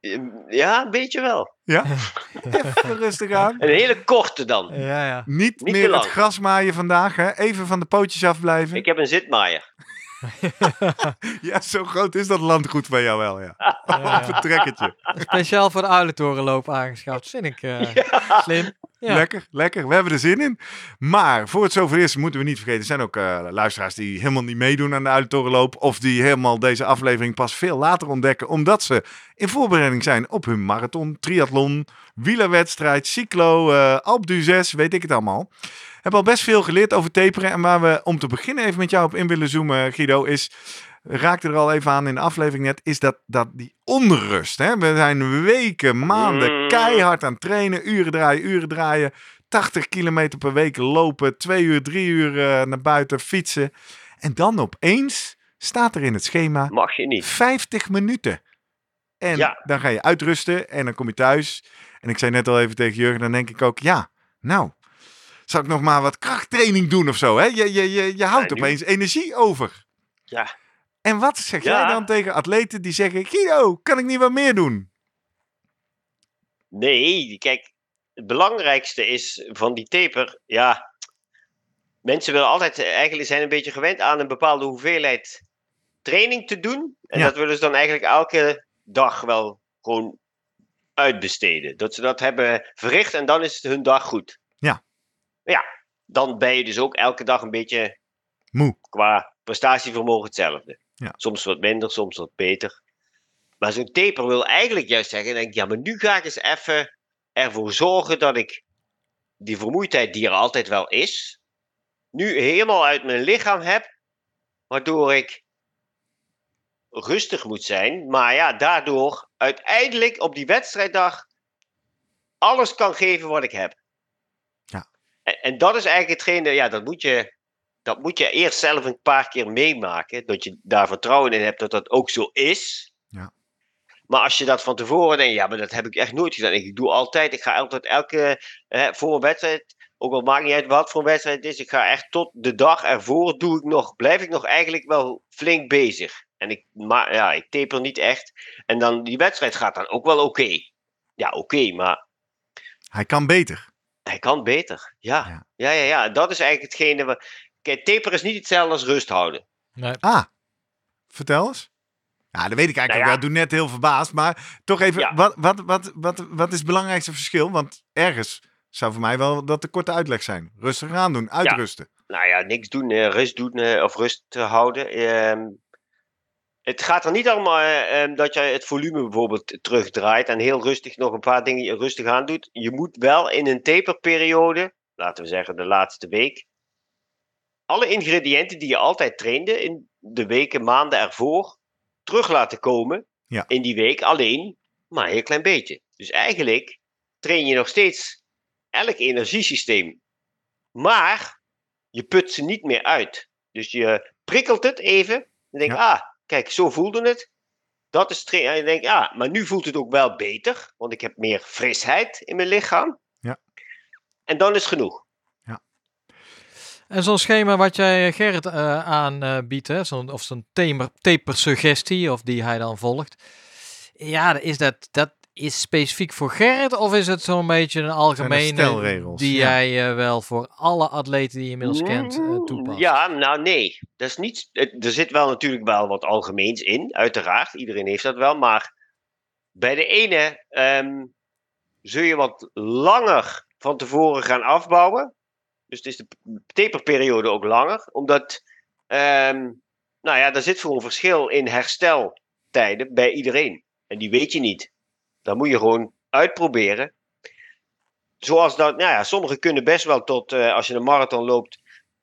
Ehm, Ja, een beetje wel. Ja? Even rustig aan. Een hele korte dan. Ja, ja. Niet, Niet meer het gras maaien vandaag, hè? Even van de pootjes afblijven. Ik heb een zitmaaier. Ja, zo groot is dat landgoed van jou wel, ja. Ja, Een trekkertje. speciaal voor de uilentorenloop aangeschaft. Vind ik eh, slim. Lekker, lekker. We hebben er zin in. Maar voor het zover is, moeten we niet vergeten. Er zijn ook eh, luisteraars die helemaal niet meedoen aan de Uitentorenloop. Of die helemaal deze aflevering pas veel later ontdekken. Omdat ze in voorbereiding zijn op hun marathon, triathlon, wielerwedstrijd, cyclo, eh Alpe d'Huez, weet ik het allemaal. Hebben al best veel geleerd over taperen. En waar we om te beginnen even met jou op in willen zoomen, Guido, is... Raakte er al even aan in de aflevering net, is dat, dat die onrust. Hè? We zijn weken, maanden Mm. keihard aan het trainen, uren draaien, uren draaien. 80 kilometer per week lopen, twee uur, drie uur eh, naar buiten fietsen. En dan opeens staat er in het schema Mag je niet. 50 minuten. En Ja. dan ga je uitrusten en dan kom je thuis. En ik zei net al even tegen Jurgen, dan denk ik ook, ja, nou, zal ik nog maar wat krachttraining doen of zo? Hè? Je, je, je, je houdt Ja, opeens energie over. Ja. En wat zeg Ja. jij dan tegen atleten die zeggen, Guido, kan ik niet wat meer doen? Nee, kijk, het belangrijkste is van die taper, ja, mensen willen altijd, eh, eigenlijk zijn een beetje gewend aan een bepaalde hoeveelheid training te doen. En Ja. dat willen ze dan eigenlijk elke dag wel gewoon uitbesteden. Dat ze dat hebben verricht en dan is het hun dag goed. Ja. Ja, dan ben je dus ook elke dag een beetje Moe. qua prestatievermogen hetzelfde. Ja. Soms wat minder, soms wat beter. Maar zo'n taper wil eigenlijk juist zeggen, denk ja, maar nu ga ik eens even ervoor zorgen dat ik die vermoeidheid die er altijd wel is, nu helemaal uit mijn lichaam heb, waardoor ik rustig moet zijn, maar ja, daardoor uiteindelijk op die wedstrijddag alles kan geven wat ik heb. Ja. En, en dat is eigenlijk hetgene, ja, dat moet je, dat moet je eerst zelf een paar keer meemaken, dat je daar vertrouwen in hebt dat dat ook zo is. Ja. Maar als je dat van tevoren denkt, ja, maar dat heb ik echt nooit gedaan. Ik doe altijd, ik ga altijd elke, eh, voor een wedstrijd, ook al maakt niet uit wat voor een wedstrijd het is, ik ga echt tot de dag ervoor, doe ik nog, blijf ik nog eigenlijk wel flink bezig. En ik, maar, ja, ik taper niet echt. En dan, die wedstrijd gaat dan ook wel oké. Ja, oké, maar Hij kan beter. hij kan beter. Ja. Ja. Ja. Ja, ja, Dat is eigenlijk hetgene. Wat... Kijk, taper is niet hetzelfde als rust houden. Nee. Ah, vertel eens. Ja, dat weet ik eigenlijk Nou ook. ja. wel. Ik doe net heel verbaasd. Maar toch even, Ja. wat, wat, wat, wat, wat is het belangrijkste verschil? Want ergens zou voor mij wel dat de korte uitleg zijn. Rustig aan doen, uitrusten. Nou ja, niks doen, eh, rust doen eh, of rust te houden. Ehm, het gaat er niet allemaal eh, ehm, dat je het volume bijvoorbeeld terugdraait en heel rustig nog een paar dingen rustig aan doet. Je moet wel in een taperperiode, laten we zeggen de laatste week, alle ingrediënten die je altijd trainde in de weken, maanden ervoor, terug laten komen Ja. in die week. Alleen maar een heel klein beetje. Dus eigenlijk train je nog steeds elk energiesysteem. Maar je put ze niet meer uit. Dus je prikkelt het even. En denk, ah, kijk, zo voelde het. Dat is en je denkt, ah, maar nu voelt het ook wel beter. Want ik heb meer frisheid in mijn lichaam. Ja. En dan is genoeg. En zo'n schema wat jij eh, Gerrit eh aanbiedt, hè, zo'n, of zo'n taper, taper-suggestie, of die hij dan volgt. Ja, is dat, dat is specifiek voor Gerrit, of is het zo'n beetje een algemene stelregels, die ja. jij eh, wel voor alle atleten die je inmiddels kent eh, Mm, toepast? Ja, nou nee. Dat is niet, er zit wel natuurlijk wel wat algemeens in, uiteraard. Iedereen heeft dat wel. Maar bij de ene ehm, zul je wat langer van tevoren gaan afbouwen. Dus het is de taperperiode ook langer. Omdat, ehm, nou ja, er zit gewoon verschil in hersteltijden bij iedereen. En die weet je niet. Dat moet je gewoon uitproberen. Zoals dat, nou ja, sommigen kunnen best wel tot, eh, als je een marathon loopt,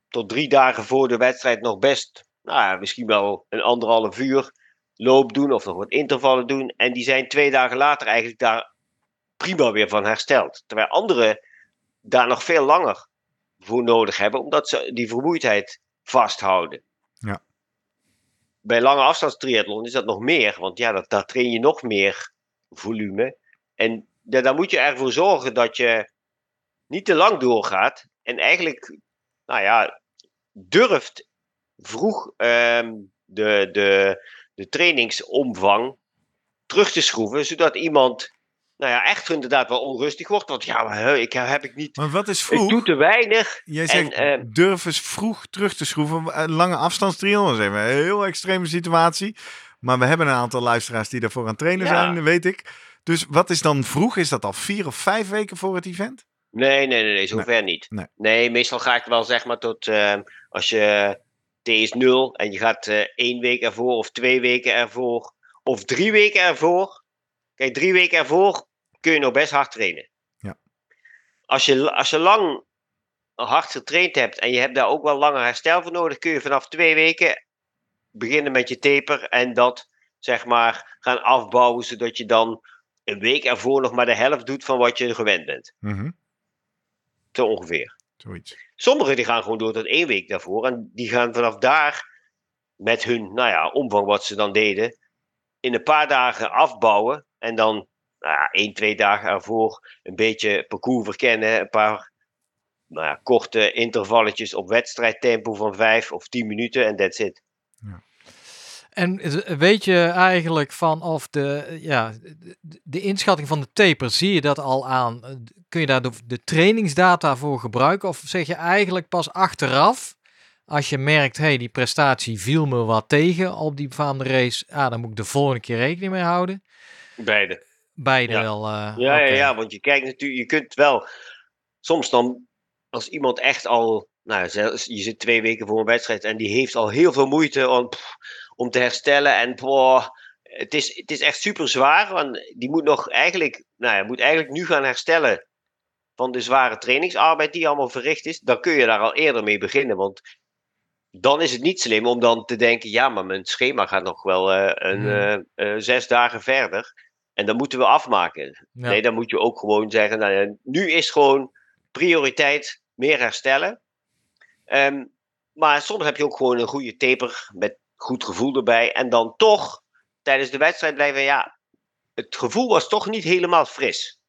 tot drie dagen voor de wedstrijd nog best, nou ja, misschien wel een anderhalf uur loop doen of nog wat intervallen doen. En die zijn twee dagen later eigenlijk daar prima weer van hersteld. Terwijl anderen daar nog veel langer voor nodig hebben, omdat ze die vermoeidheid vasthouden. Ja. Bij lange afstandstriathlon is dat nog meer, want ja, dat, daar train je nog meer volume. En ja, daar moet je ervoor zorgen dat je niet te lang doorgaat. En eigenlijk, nou ja, durft vroeg ehm, de, de, de trainingsomvang terug te schroeven. Zodat iemand nou ja, echt inderdaad wel onrustig wordt. Want ja, maar, ik, heb ik niet... Maar wat is Ik vroeg? doe te weinig. Jij En, zegt eh, durf eens vroeg terug te schroeven. Lange is even een heel extreme situatie. Maar we hebben een aantal luisteraars die daarvoor aan het trainen Ja. zijn, weet ik. Dus wat is dan vroeg? Is dat al vier of vijf weken voor het event? Nee, nee, nee, nee zover niet. Nee. meestal ga ik wel zeg maar tot eh, als je T is 0 en je gaat eh, één week ervoor of twee weken ervoor of drie weken ervoor. Kijk, drie weken ervoor kun je nog best hard trainen. Ja. Als je, als je lang hard getraind hebt en je hebt daar ook wel langer herstel voor nodig, kun je vanaf twee weken beginnen met je taper en dat zeg maar gaan afbouwen, zodat je dan een week ervoor nog maar de helft doet van wat je gewend bent. Mhm, Zo ongeveer. Zoiets. Sommigen die gaan gewoon door tot één week daarvoor. En die gaan vanaf daar met hun nou ja, omvang wat ze dan deden. In een paar dagen afbouwen. En dan nou ja, één, twee dagen ervoor een beetje parcours verkennen. Een paar nou ja, korte intervalletjes op wedstrijdtempo van vijf of tien minuten. En that's it. En z- weet je eigenlijk van of de, ja, de, de inschatting van de taper, zie je dat al aan? Kun je daar de, de trainingsdata voor gebruiken? Of zeg je eigenlijk pas achteraf, als je merkt, hey, die prestatie viel me wat tegen op die befaamde race, ah, dan moet ik de volgende keer rekening mee houden? Beide. Beide Ja. wel. eh, Ja, ja, ja, want je kijkt natuurlijk, je kunt wel soms dan, als iemand echt al, nou, je zit twee weken voor een wedstrijd en die heeft al heel veel moeite om, pff, om te herstellen en boah, het, is, het is echt super zwaar, want die moet nog eigenlijk, nou ja, moet eigenlijk nu gaan herstellen van de zware trainingsarbeid die allemaal verricht is, dan kun je daar al eerder mee beginnen, want dan is het niet slim om dan te denken, ja, maar mijn schema gaat nog wel eh, een, eh, eh, zes dagen verder. En dan moeten we afmaken. Ja. Nee, dan moet je ook gewoon zeggen, nou ja, nu is gewoon prioriteit meer herstellen. Ehm, maar soms heb je ook gewoon een goede taper met goed gevoel erbij. En dan toch tijdens de wedstrijd blijven, ja, het gevoel was toch niet helemaal fris.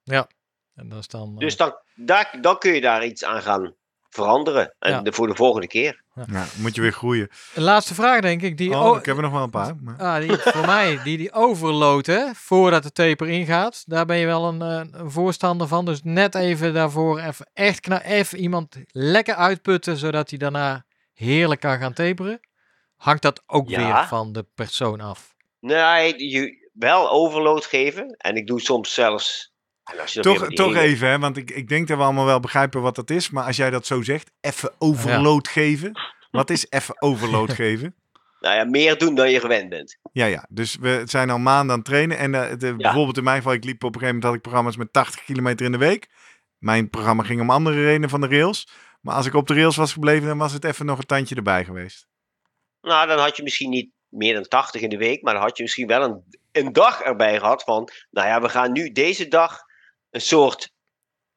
En dat is dan, eh, Dus dan, daar, dan kun je daar iets aan gaan veranderen. En Ja. de, voor de volgende keer. Ja, moet je weer groeien. een laatste vraag denk ik. Die, Oh, ik heb er nog wel een paar. Maar... Ah, die, voor mij, die, die overload, hè, voordat de taper ingaat, daar ben je wel een, eh, een voorstander van. Dus net even daarvoor even echt even iemand lekker uitputten, zodat hij daarna heerlijk kan gaan taperen. Hangt dat ook Ja. weer van de persoon af? Nee, je wel overload geven. En ik doe soms zelfs. Toch, toch even, hè, want ik, ik denk dat we allemaal wel begrijpen wat dat is. Maar als jij dat zo zegt, even overload geven. Wat is even overload geven? Nou ja, meer doen dan je gewend bent. Ja, ja. Dus we zijn al maanden aan het trainen. En eh, de, bijvoorbeeld in mijn geval, ik liep op een gegeven moment, had ik programma's met 80 kilometer in de week. Mijn programma ging om andere redenen van de rails. Maar als ik op de rails was gebleven, dan was het even nog een tandje erbij geweest. Nou, dan had je misschien niet meer dan 80 in de week, maar dan had je misschien wel een, een dag erbij gehad van, nou ja, we gaan nu deze dag een soort,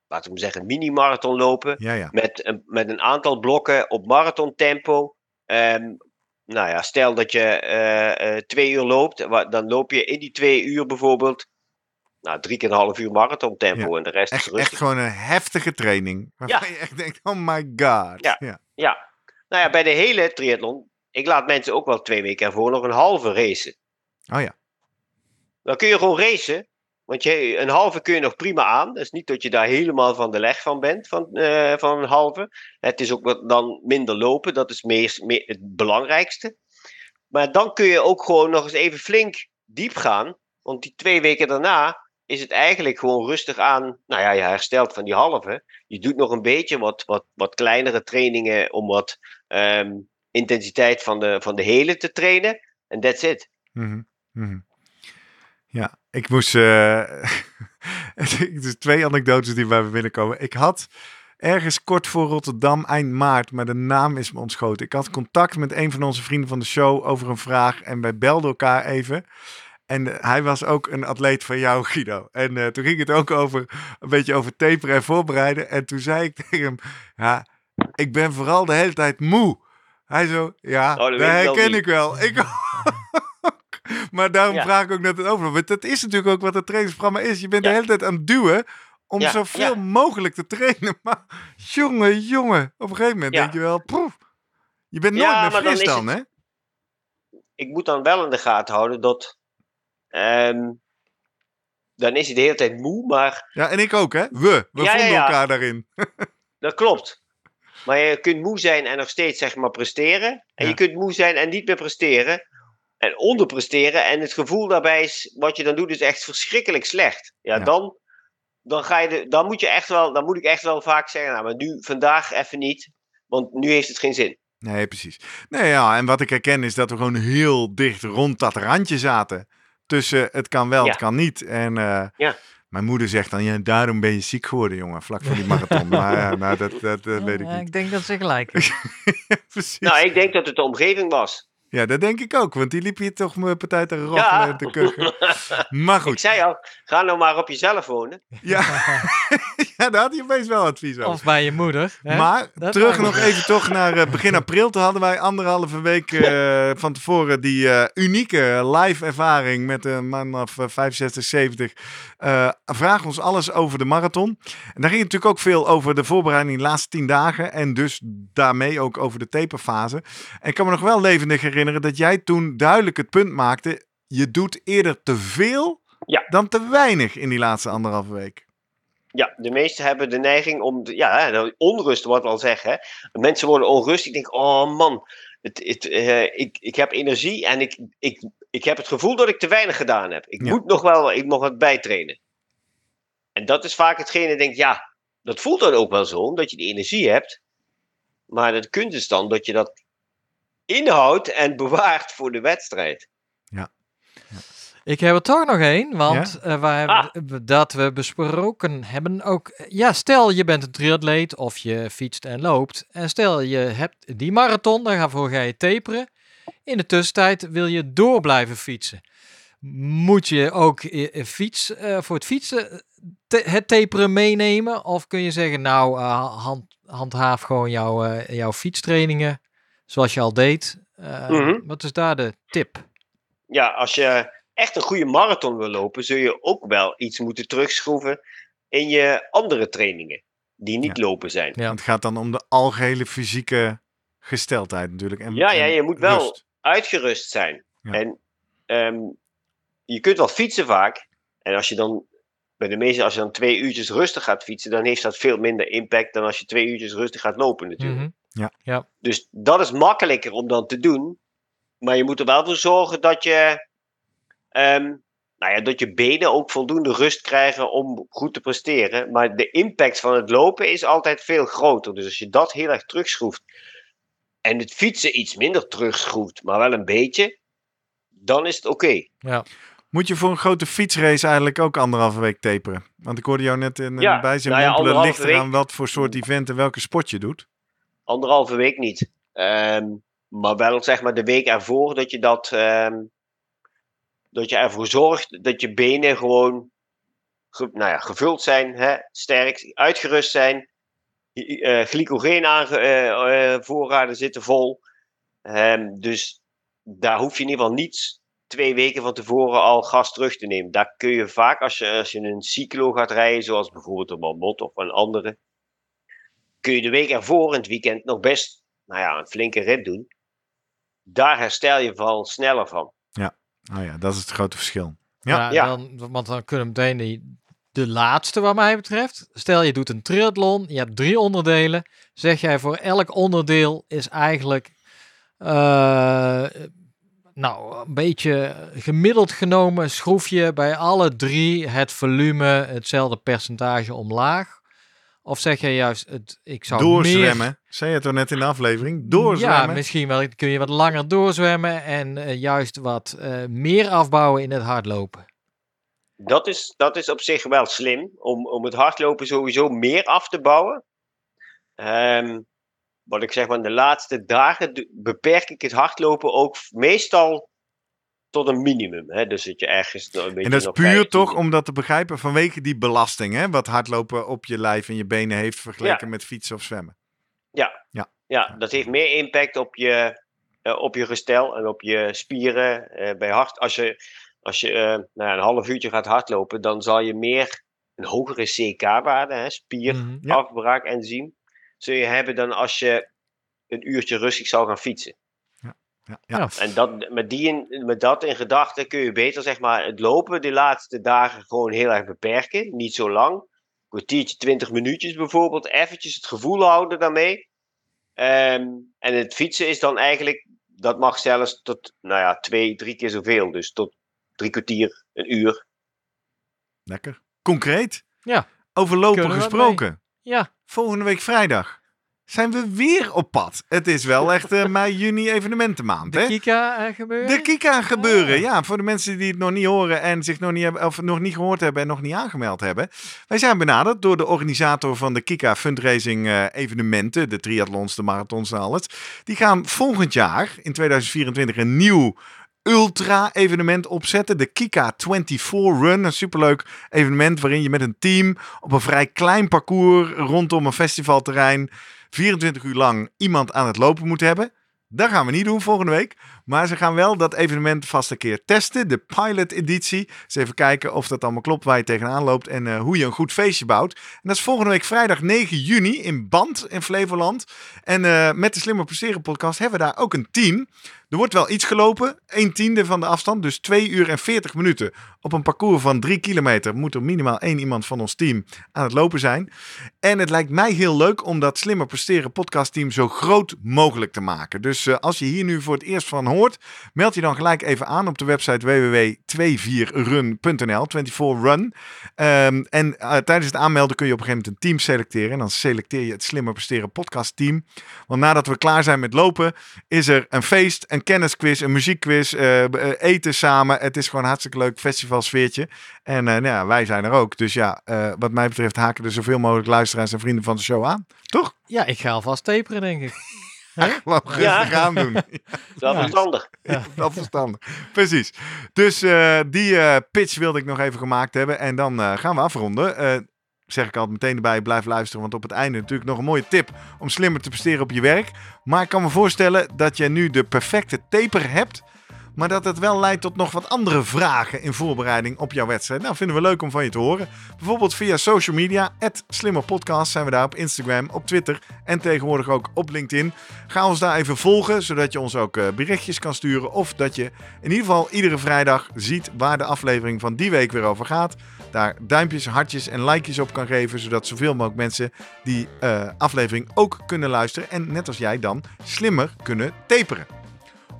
laten we zeggen, mini-marathon lopen. Ja, ja. Met een, met een aantal blokken op marathontempo. Ehm nou ja, stel dat je eh, eh, twee uur loopt, dan loop je in die twee uur bijvoorbeeld nou, drie keer een half uur marathontempo Ja, en de rest is Echt, rustig. echt gewoon een heftige training. Waarvan je echt denkt, oh my god. Ja. ja. Ja, nou ja, bij de hele triathlon, ik laat mensen ook wel twee weken ervoor nog een halve racen. Oh ja. Dan kun je gewoon racen. Want je, een halve kun je nog prima aan. Is niet dat je daar helemaal van de leg van bent, van, eh, van een halve. Het is ook wat dan minder lopen, dat is het belangrijkste. Maar dan kun je ook gewoon nog eens even flink diep gaan. Want die twee weken daarna is het eigenlijk gewoon rustig aan. Nou ja, je herstelt van die halve. Je doet nog een beetje wat, wat, wat kleinere trainingen om wat ehm, intensiteit van de, van de hele te trainen. En that's it. Mhm. Ja, ik moest. dus twee anekdotes die bij me binnenkomen. Ik had ergens kort voor Rotterdam, eind maart, maar de naam is me ontschoten. Ik had contact met een van onze vrienden van de show over een vraag en wij belden elkaar even. En eh, hij was ook een atleet van jou, Guido. En eh, toen ging het ook over een beetje over taperen en voorbereiden. En toen zei ik tegen hem: Ja, ik ben vooral de hele tijd moe. Hij zo, ja, Oh, dat herken ik wel. Ik. Maar daarom Ja. vraag ik ook net het over. Want dat is natuurlijk ook wat het trainingsprogramma is. Je bent Ja. de hele tijd aan het duwen om zoveel mogelijk te trainen. Maar jongen, jongen, op een gegeven moment denk je wel, poef. Je bent nooit meer fris is dan, hè? ik moet dan wel in de gaten houden dat. ehm, dan is hij de hele tijd moe, maar Ja, en ik ook, hè? We. We vonden elkaar daarin. dat klopt. Maar je kunt moe zijn en nog steeds zeg maar presteren. En Ja. je kunt moe zijn en niet meer presteren. En onderpresteren. En het gevoel daarbij is, wat je dan doet, is echt verschrikkelijk slecht. Ja, Ja. Dan, dan, ga je de, dan moet je echt wel, dan moet ik echt wel vaak zeggen, nou, maar nu, vandaag even niet. Want nu heeft het geen zin. Nee, precies. Nee, ja, en wat ik herken is dat we gewoon heel dicht rond dat randje zaten. Tussen het kan wel, Ja. het kan niet. En eh, Ja. mijn moeder zegt dan, ja, daarom ben je ziek geworden, jongen, vlak voor die marathon. maar ja, nou, dat, dat, dat weet ik niet. ik denk dat ze gelijk is. precies. Nou, ik denk dat het de omgeving was. Ja, dat denk ik ook, want die liep hier toch mijn partij te roffelen Ja. en te kuchen. Maar Ik goed, zei al, ga nou maar op jezelf wonen. ja. ja, daar had je opeens wel advies over. Of bij je moeder. Hè? Maar Dat terug nog even toch naar eh, begin april. Toen hadden wij anderhalve week eh, van tevoren die eh, unieke live ervaring met een man of eh, 65, 70. Eh, vraag ons alles over de marathon. En daar ging het natuurlijk ook veel over de voorbereiding de laatste tien dagen. En dus daarmee ook over de taperfase. En ik kan me nog wel levendig herinneren dat jij toen duidelijk het punt maakte. Je doet eerder te veel Ja. dan te weinig in die laatste anderhalve week. Ja, de meesten hebben de neiging om, ja, onrust wat al zeggen. Mensen worden onrustig. Ik denk, oh man, het, het, eh, ik, ik heb energie en ik, ik, ik heb het gevoel dat ik te weinig gedaan heb. Ik Ja. moet nog wel, ik mag wat bijtrainen. En dat is vaak hetgene, ik denk, ja, dat voelt dan ook wel zo, omdat je die energie hebt. Maar het kunst is dan dat je dat inhoudt en bewaart voor de wedstrijd. Ik heb er toch nog één, want eh, wij hebben Ah. dat we besproken hebben ook. Ja, stel je bent een triatleet of je fietst en loopt. En stel je hebt die marathon, daarvoor ga je taperen. In de tussentijd wil je door blijven fietsen. Moet je ook eh, eh, fiets, eh, voor het fietsen eh, te- het taperen meenemen? Of kun je zeggen, nou, eh, hand, handhaaf gewoon jouw, eh, jouw fietstrainingen zoals je al deed. Eh, Mhm. Wat is daar de tip? ja, als je echt een goede marathon wil lopen, zul je ook wel iets moeten terugschroeven in je andere trainingen. Die niet lopen zijn. Ja. Het gaat dan om de algehele fysieke gesteldheid natuurlijk. En, Ja, ja, je moet wel rust. uitgerust zijn. Ja. En ehm, je kunt wel fietsen vaak. En als je dan, bij de meeste, als je dan twee uurtjes rustig gaat fietsen, dan heeft dat veel minder impact dan als je twee uurtjes rustig gaat lopen natuurlijk. Mhm. Dus dat is makkelijker om dan te doen. Maar je moet er wel voor zorgen dat je, ehm, nou ja, dat je benen ook voldoende rust krijgen om goed te presteren. Maar de impact van het lopen is altijd veel groter. Dus als je dat heel erg terugschroeft en het fietsen iets minder terugschroeft, maar wel een beetje, dan is het oké. Ja. Moet je voor een grote fietsrace eigenlijk ook anderhalve week taperen? Want ik hoorde jou net in Ja, een bijzin nou ja, ligt eraan week. wat voor soort event en welke sport je doet. Anderhalve week niet. Ehm, maar wel zeg maar de week ervoor dat je dat. ehm, dat je ervoor zorgt dat je benen gewoon ge- nou ja, gevuld zijn, hè, sterk, uitgerust zijn. Uh, glycogeenvoorraden zitten vol. Ehm, dus daar hoef je in ieder geval niet twee weken van tevoren al gas terug te nemen. Daar kun je vaak, als je, als je een cyclo gaat rijden, zoals bijvoorbeeld een Marmot of een andere, kun je de week ervoor in het weekend nog best nou ja, een flinke rit doen. Daar herstel je wel sneller van. Oh ja, dat is het grote verschil. Ja. Ja, Ja. Dan, want dan kunnen we meteen die, de laatste wat mij betreft. Stel je doet een triathlon, je hebt drie onderdelen. Zeg jij voor elk onderdeel is eigenlijk eh, nou, een beetje gemiddeld genomen schroef je bij alle drie het volume hetzelfde percentage omlaag. Of zeg je juist, het, ik zou meer Doorzwemmen. Zei je het toch net in de aflevering? Doorzwemmen. ja, misschien wel. Kun je wat langer doorzwemmen en eh, juist wat eh, meer afbouwen in het hardlopen. Dat is, dat is op zich wel slim om, om het hardlopen sowieso meer af te bouwen. Ehm, wat ik zeg, maar de laatste dagen beperk ik het hardlopen ook meestal tot een minimum. Hè? Dus dat je ergens een beetje en dat is puur 15 toch om dat te begrijpen vanwege die belasting, hè? Wat hardlopen op je lijf en je benen heeft vergeleken met fietsen of zwemmen. Ja, dat heeft meer impact op je, eh, op je gestel en op je spieren. eh, bij hard, als je, als je eh, nou ja, een half uurtje gaat hardlopen, dan zal je meer een hogere CK-waarde, hè, spier, Mhm. Ja. afbraak, enzym, zul je hebben dan als je een uurtje rustig zou gaan fietsen. Ja. Ja, ja. Ja. En dat, met, die in, met dat in gedachten kun je beter zeg maar, het lopen de laatste dagen gewoon heel erg beperken. Niet zo lang. Kwartiertje, twintig minuutjes bijvoorbeeld. Eventjes het gevoel houden daarmee. Ehm, en het fietsen is dan eigenlijk, dat mag zelfs tot nou ja, twee, drie keer zoveel. Dus tot drie kwartier, een uur. Lekker. Concreet. Ja. Over lopen gesproken. Ja, Volgende week vrijdag zijn we weer op pad. Het is wel echt eh, mei, juni evenementenmaand. de hè? Kika eh, gebeuren. De Kika gebeuren. Ah. Ja, voor de mensen die het nog niet horen en zich nog niet, hebben, of nog niet gehoord hebben en nog niet aangemeld hebben. Wij zijn benaderd door de organisator van de Kika fundraising eh, evenementen. De triathlons, de marathons en alles. Die gaan volgend jaar, in 2024, een nieuw ultra-evenement opzetten. De Kika 24 Run. Een superleuk evenement waarin je met een team op een vrij klein parcours rondom een festivalterrein 24 uur lang iemand aan het lopen moet hebben. Dat gaan we niet doen volgende week. Maar ze gaan wel dat evenement vast een keer testen. De pilot editie. Dus even kijken of dat allemaal klopt waar je tegenaan loopt. En eh, hoe je een goed feestje bouwt. En dat is volgende week vrijdag 9 juni in Band in Flevoland. En eh, met de Slimmer Presteren podcast hebben we daar ook een team. Er wordt wel iets gelopen. Een tiende van de afstand. Dus 2 uur en 40 minuten. Op een parcours van 3 kilometer moet er minimaal één iemand van ons team aan het lopen zijn. En het lijkt mij heel leuk om dat Slimmer Presteren podcastteam zo groot mogelijk te maken. Dus eh, als je hier nu voor het eerst van meld je dan gelijk even aan op de website www.24run.nl. 24run. Ehm, en eh, tijdens het aanmelden kun je op een gegeven moment een team selecteren. En dan selecteer je het Slimmer Presteren podcastteam. Want nadat we klaar zijn met lopen, is er een feest, een kennisquiz, een muziekquiz, eh, eh, eten samen. Het is gewoon hartstikke leuk festivalsfeertje. En nou ja, wij zijn er ook. Dus ja, wat mij betreft haken er zoveel mogelijk luisteraars en vrienden van de show aan. Toch? Ja, ik ga alvast taperen, denk ik. Gewoon rustig Ja. aan doen. Dat is verstandig. Ja. Dat verstandig. Precies. Dus eh, die eh, pitch wilde ik nog even gemaakt hebben. En dan eh, gaan we afronden. Zeg ik altijd meteen erbij, blijf luisteren. Want op het einde natuurlijk nog een mooie tip om slimmer te presteren op je werk. Maar ik kan me voorstellen dat je nu de perfecte taper hebt. Maar dat het wel leidt tot nog wat andere vragen in voorbereiding op jouw wedstrijd. Nou, vinden we leuk om van je te horen. Bijvoorbeeld via social media. Slimmerpodcast zijn we daar op Instagram, op Twitter en tegenwoordig ook op LinkedIn. Ga ons daar even volgen, zodat je ons ook eh, berichtjes kan sturen. Of dat je in ieder geval iedere vrijdag ziet waar de aflevering van die week weer over gaat. Daar duimpjes, hartjes en likejes op kan geven. Zodat zoveel mogelijk mensen die eh, aflevering ook kunnen luisteren. En net als jij dan slimmer kunnen taperen.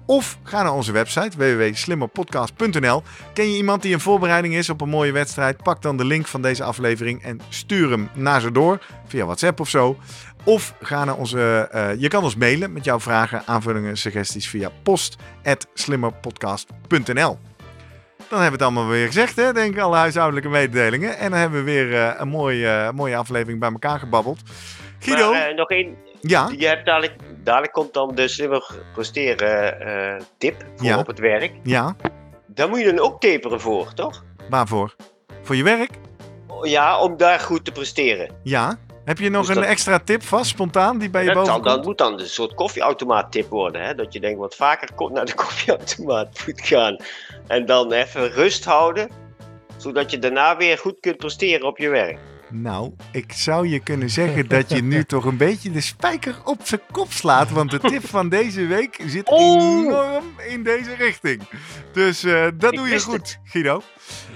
Of ga naar onze website www.slimmerpodcast.nl. Ken je iemand die in voorbereiding is op een mooie wedstrijd? Pak dan de link van deze aflevering en stuur hem naar ze door via WhatsApp of zo. Of ga naar onze. eh, je kan ons mailen met jouw vragen, aanvullingen, suggesties via post.slimmerpodcast.nl. Dan hebben we het allemaal weer gezegd, hè? Denk ik, alle huishoudelijke mededelingen. En dan hebben we weer eh, een mooie, eh, mooie aflevering bij elkaar gebabbeld. Guido, Maar, nog één. Ja, Je hebt dadelijk, dadelijk komt dan de slimmer presteren eh, tip voor Ja. op het werk. ja, Daar moet je dan ook taperen voor, toch? waarvoor? Voor je werk? Ja, om daar goed te presteren. Ja. Heb je nog Dus een dat- extra tip vast, spontaan, die bij je Dat, boven dan, dat moet dan een soort koffieautomaat tip worden. Hè? Dat je denkt wat vaker naar de koffieautomaat moet gaan. En dan even rust houden. Zodat je daarna weer goed kunt presteren op je werk. Nou, ik zou je kunnen zeggen dat je nu toch een beetje de spijker op zijn kop slaat. Want de tip van deze week zit enorm in deze richting. Dus eh, dat Ik doe je goed, Guido.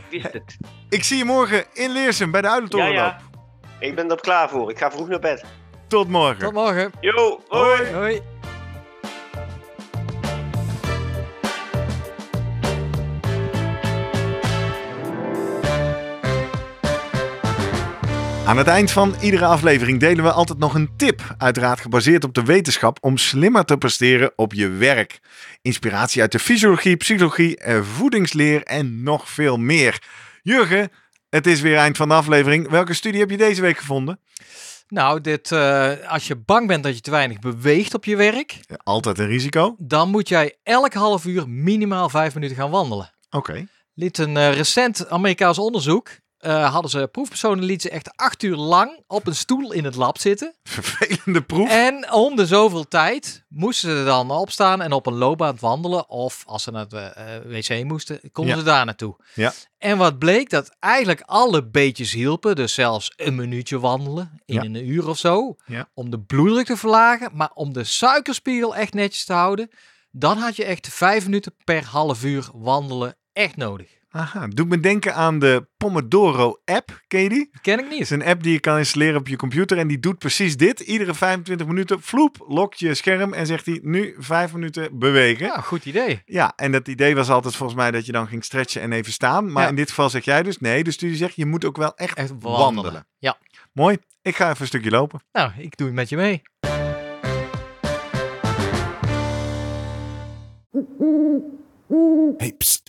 Ik wist het. Ik zie je morgen in Leersum bij de Ja, Uilentorenloop. ja. Ik ben er klaar voor. Ik ga vroeg naar bed. Tot morgen. Tot morgen. Yo, hoi. Hoi. Aan het eind van iedere aflevering delen we altijd nog een tip. Uiteraard gebaseerd op de wetenschap om slimmer te presteren op je werk. Inspiratie uit de fysiologie, psychologie, eh, voedingsleer en nog veel meer. Jurgen, het is weer eind van de aflevering. Welke studie heb je deze week gevonden? Nou, dit, eh, als je bang bent dat je te weinig beweegt op je werk, Altijd een risico. dan moet jij elk half uur minimaal vijf minuten gaan wandelen. Oké. Liet een eh, recent Amerikaans onderzoek, eh, hadden ze proefpersonen lieten ze echt acht uur lang op een stoel in het lab zitten. Vervelende proef. En om de zoveel tijd moesten ze dan opstaan en op een loopbaan wandelen. Of als ze naar het eh, wc moesten, konden Ja. ze daar naartoe. Ja. En wat bleek, dat eigenlijk alle beetjes hielpen. Dus zelfs een minuutje wandelen in Ja. een uur of zo. Ja. Om de bloeddruk te verlagen. Maar om de suikerspiegel echt netjes te houden, dan had je echt vijf minuten per half uur wandelen echt nodig. Aha, doet me denken aan de Pomodoro-app. Ken je die? Dat ken ik Het is niet. een app die je kan installeren op je computer en die doet precies dit. Iedere 25 minuten, vloep, lokt je scherm en zegt hij nu vijf minuten bewegen. Ja, goed idee. Ja, en dat idee was altijd volgens mij dat je dan ging stretchen en even staan. Maar Ja. in dit geval zeg jij dus nee. De studie zegt je moet ook wel echt, Echt wandelen. wandelen. Ja. Mooi. Ik ga even een stukje lopen. Nou, ik doe het met je mee. Hey, pst.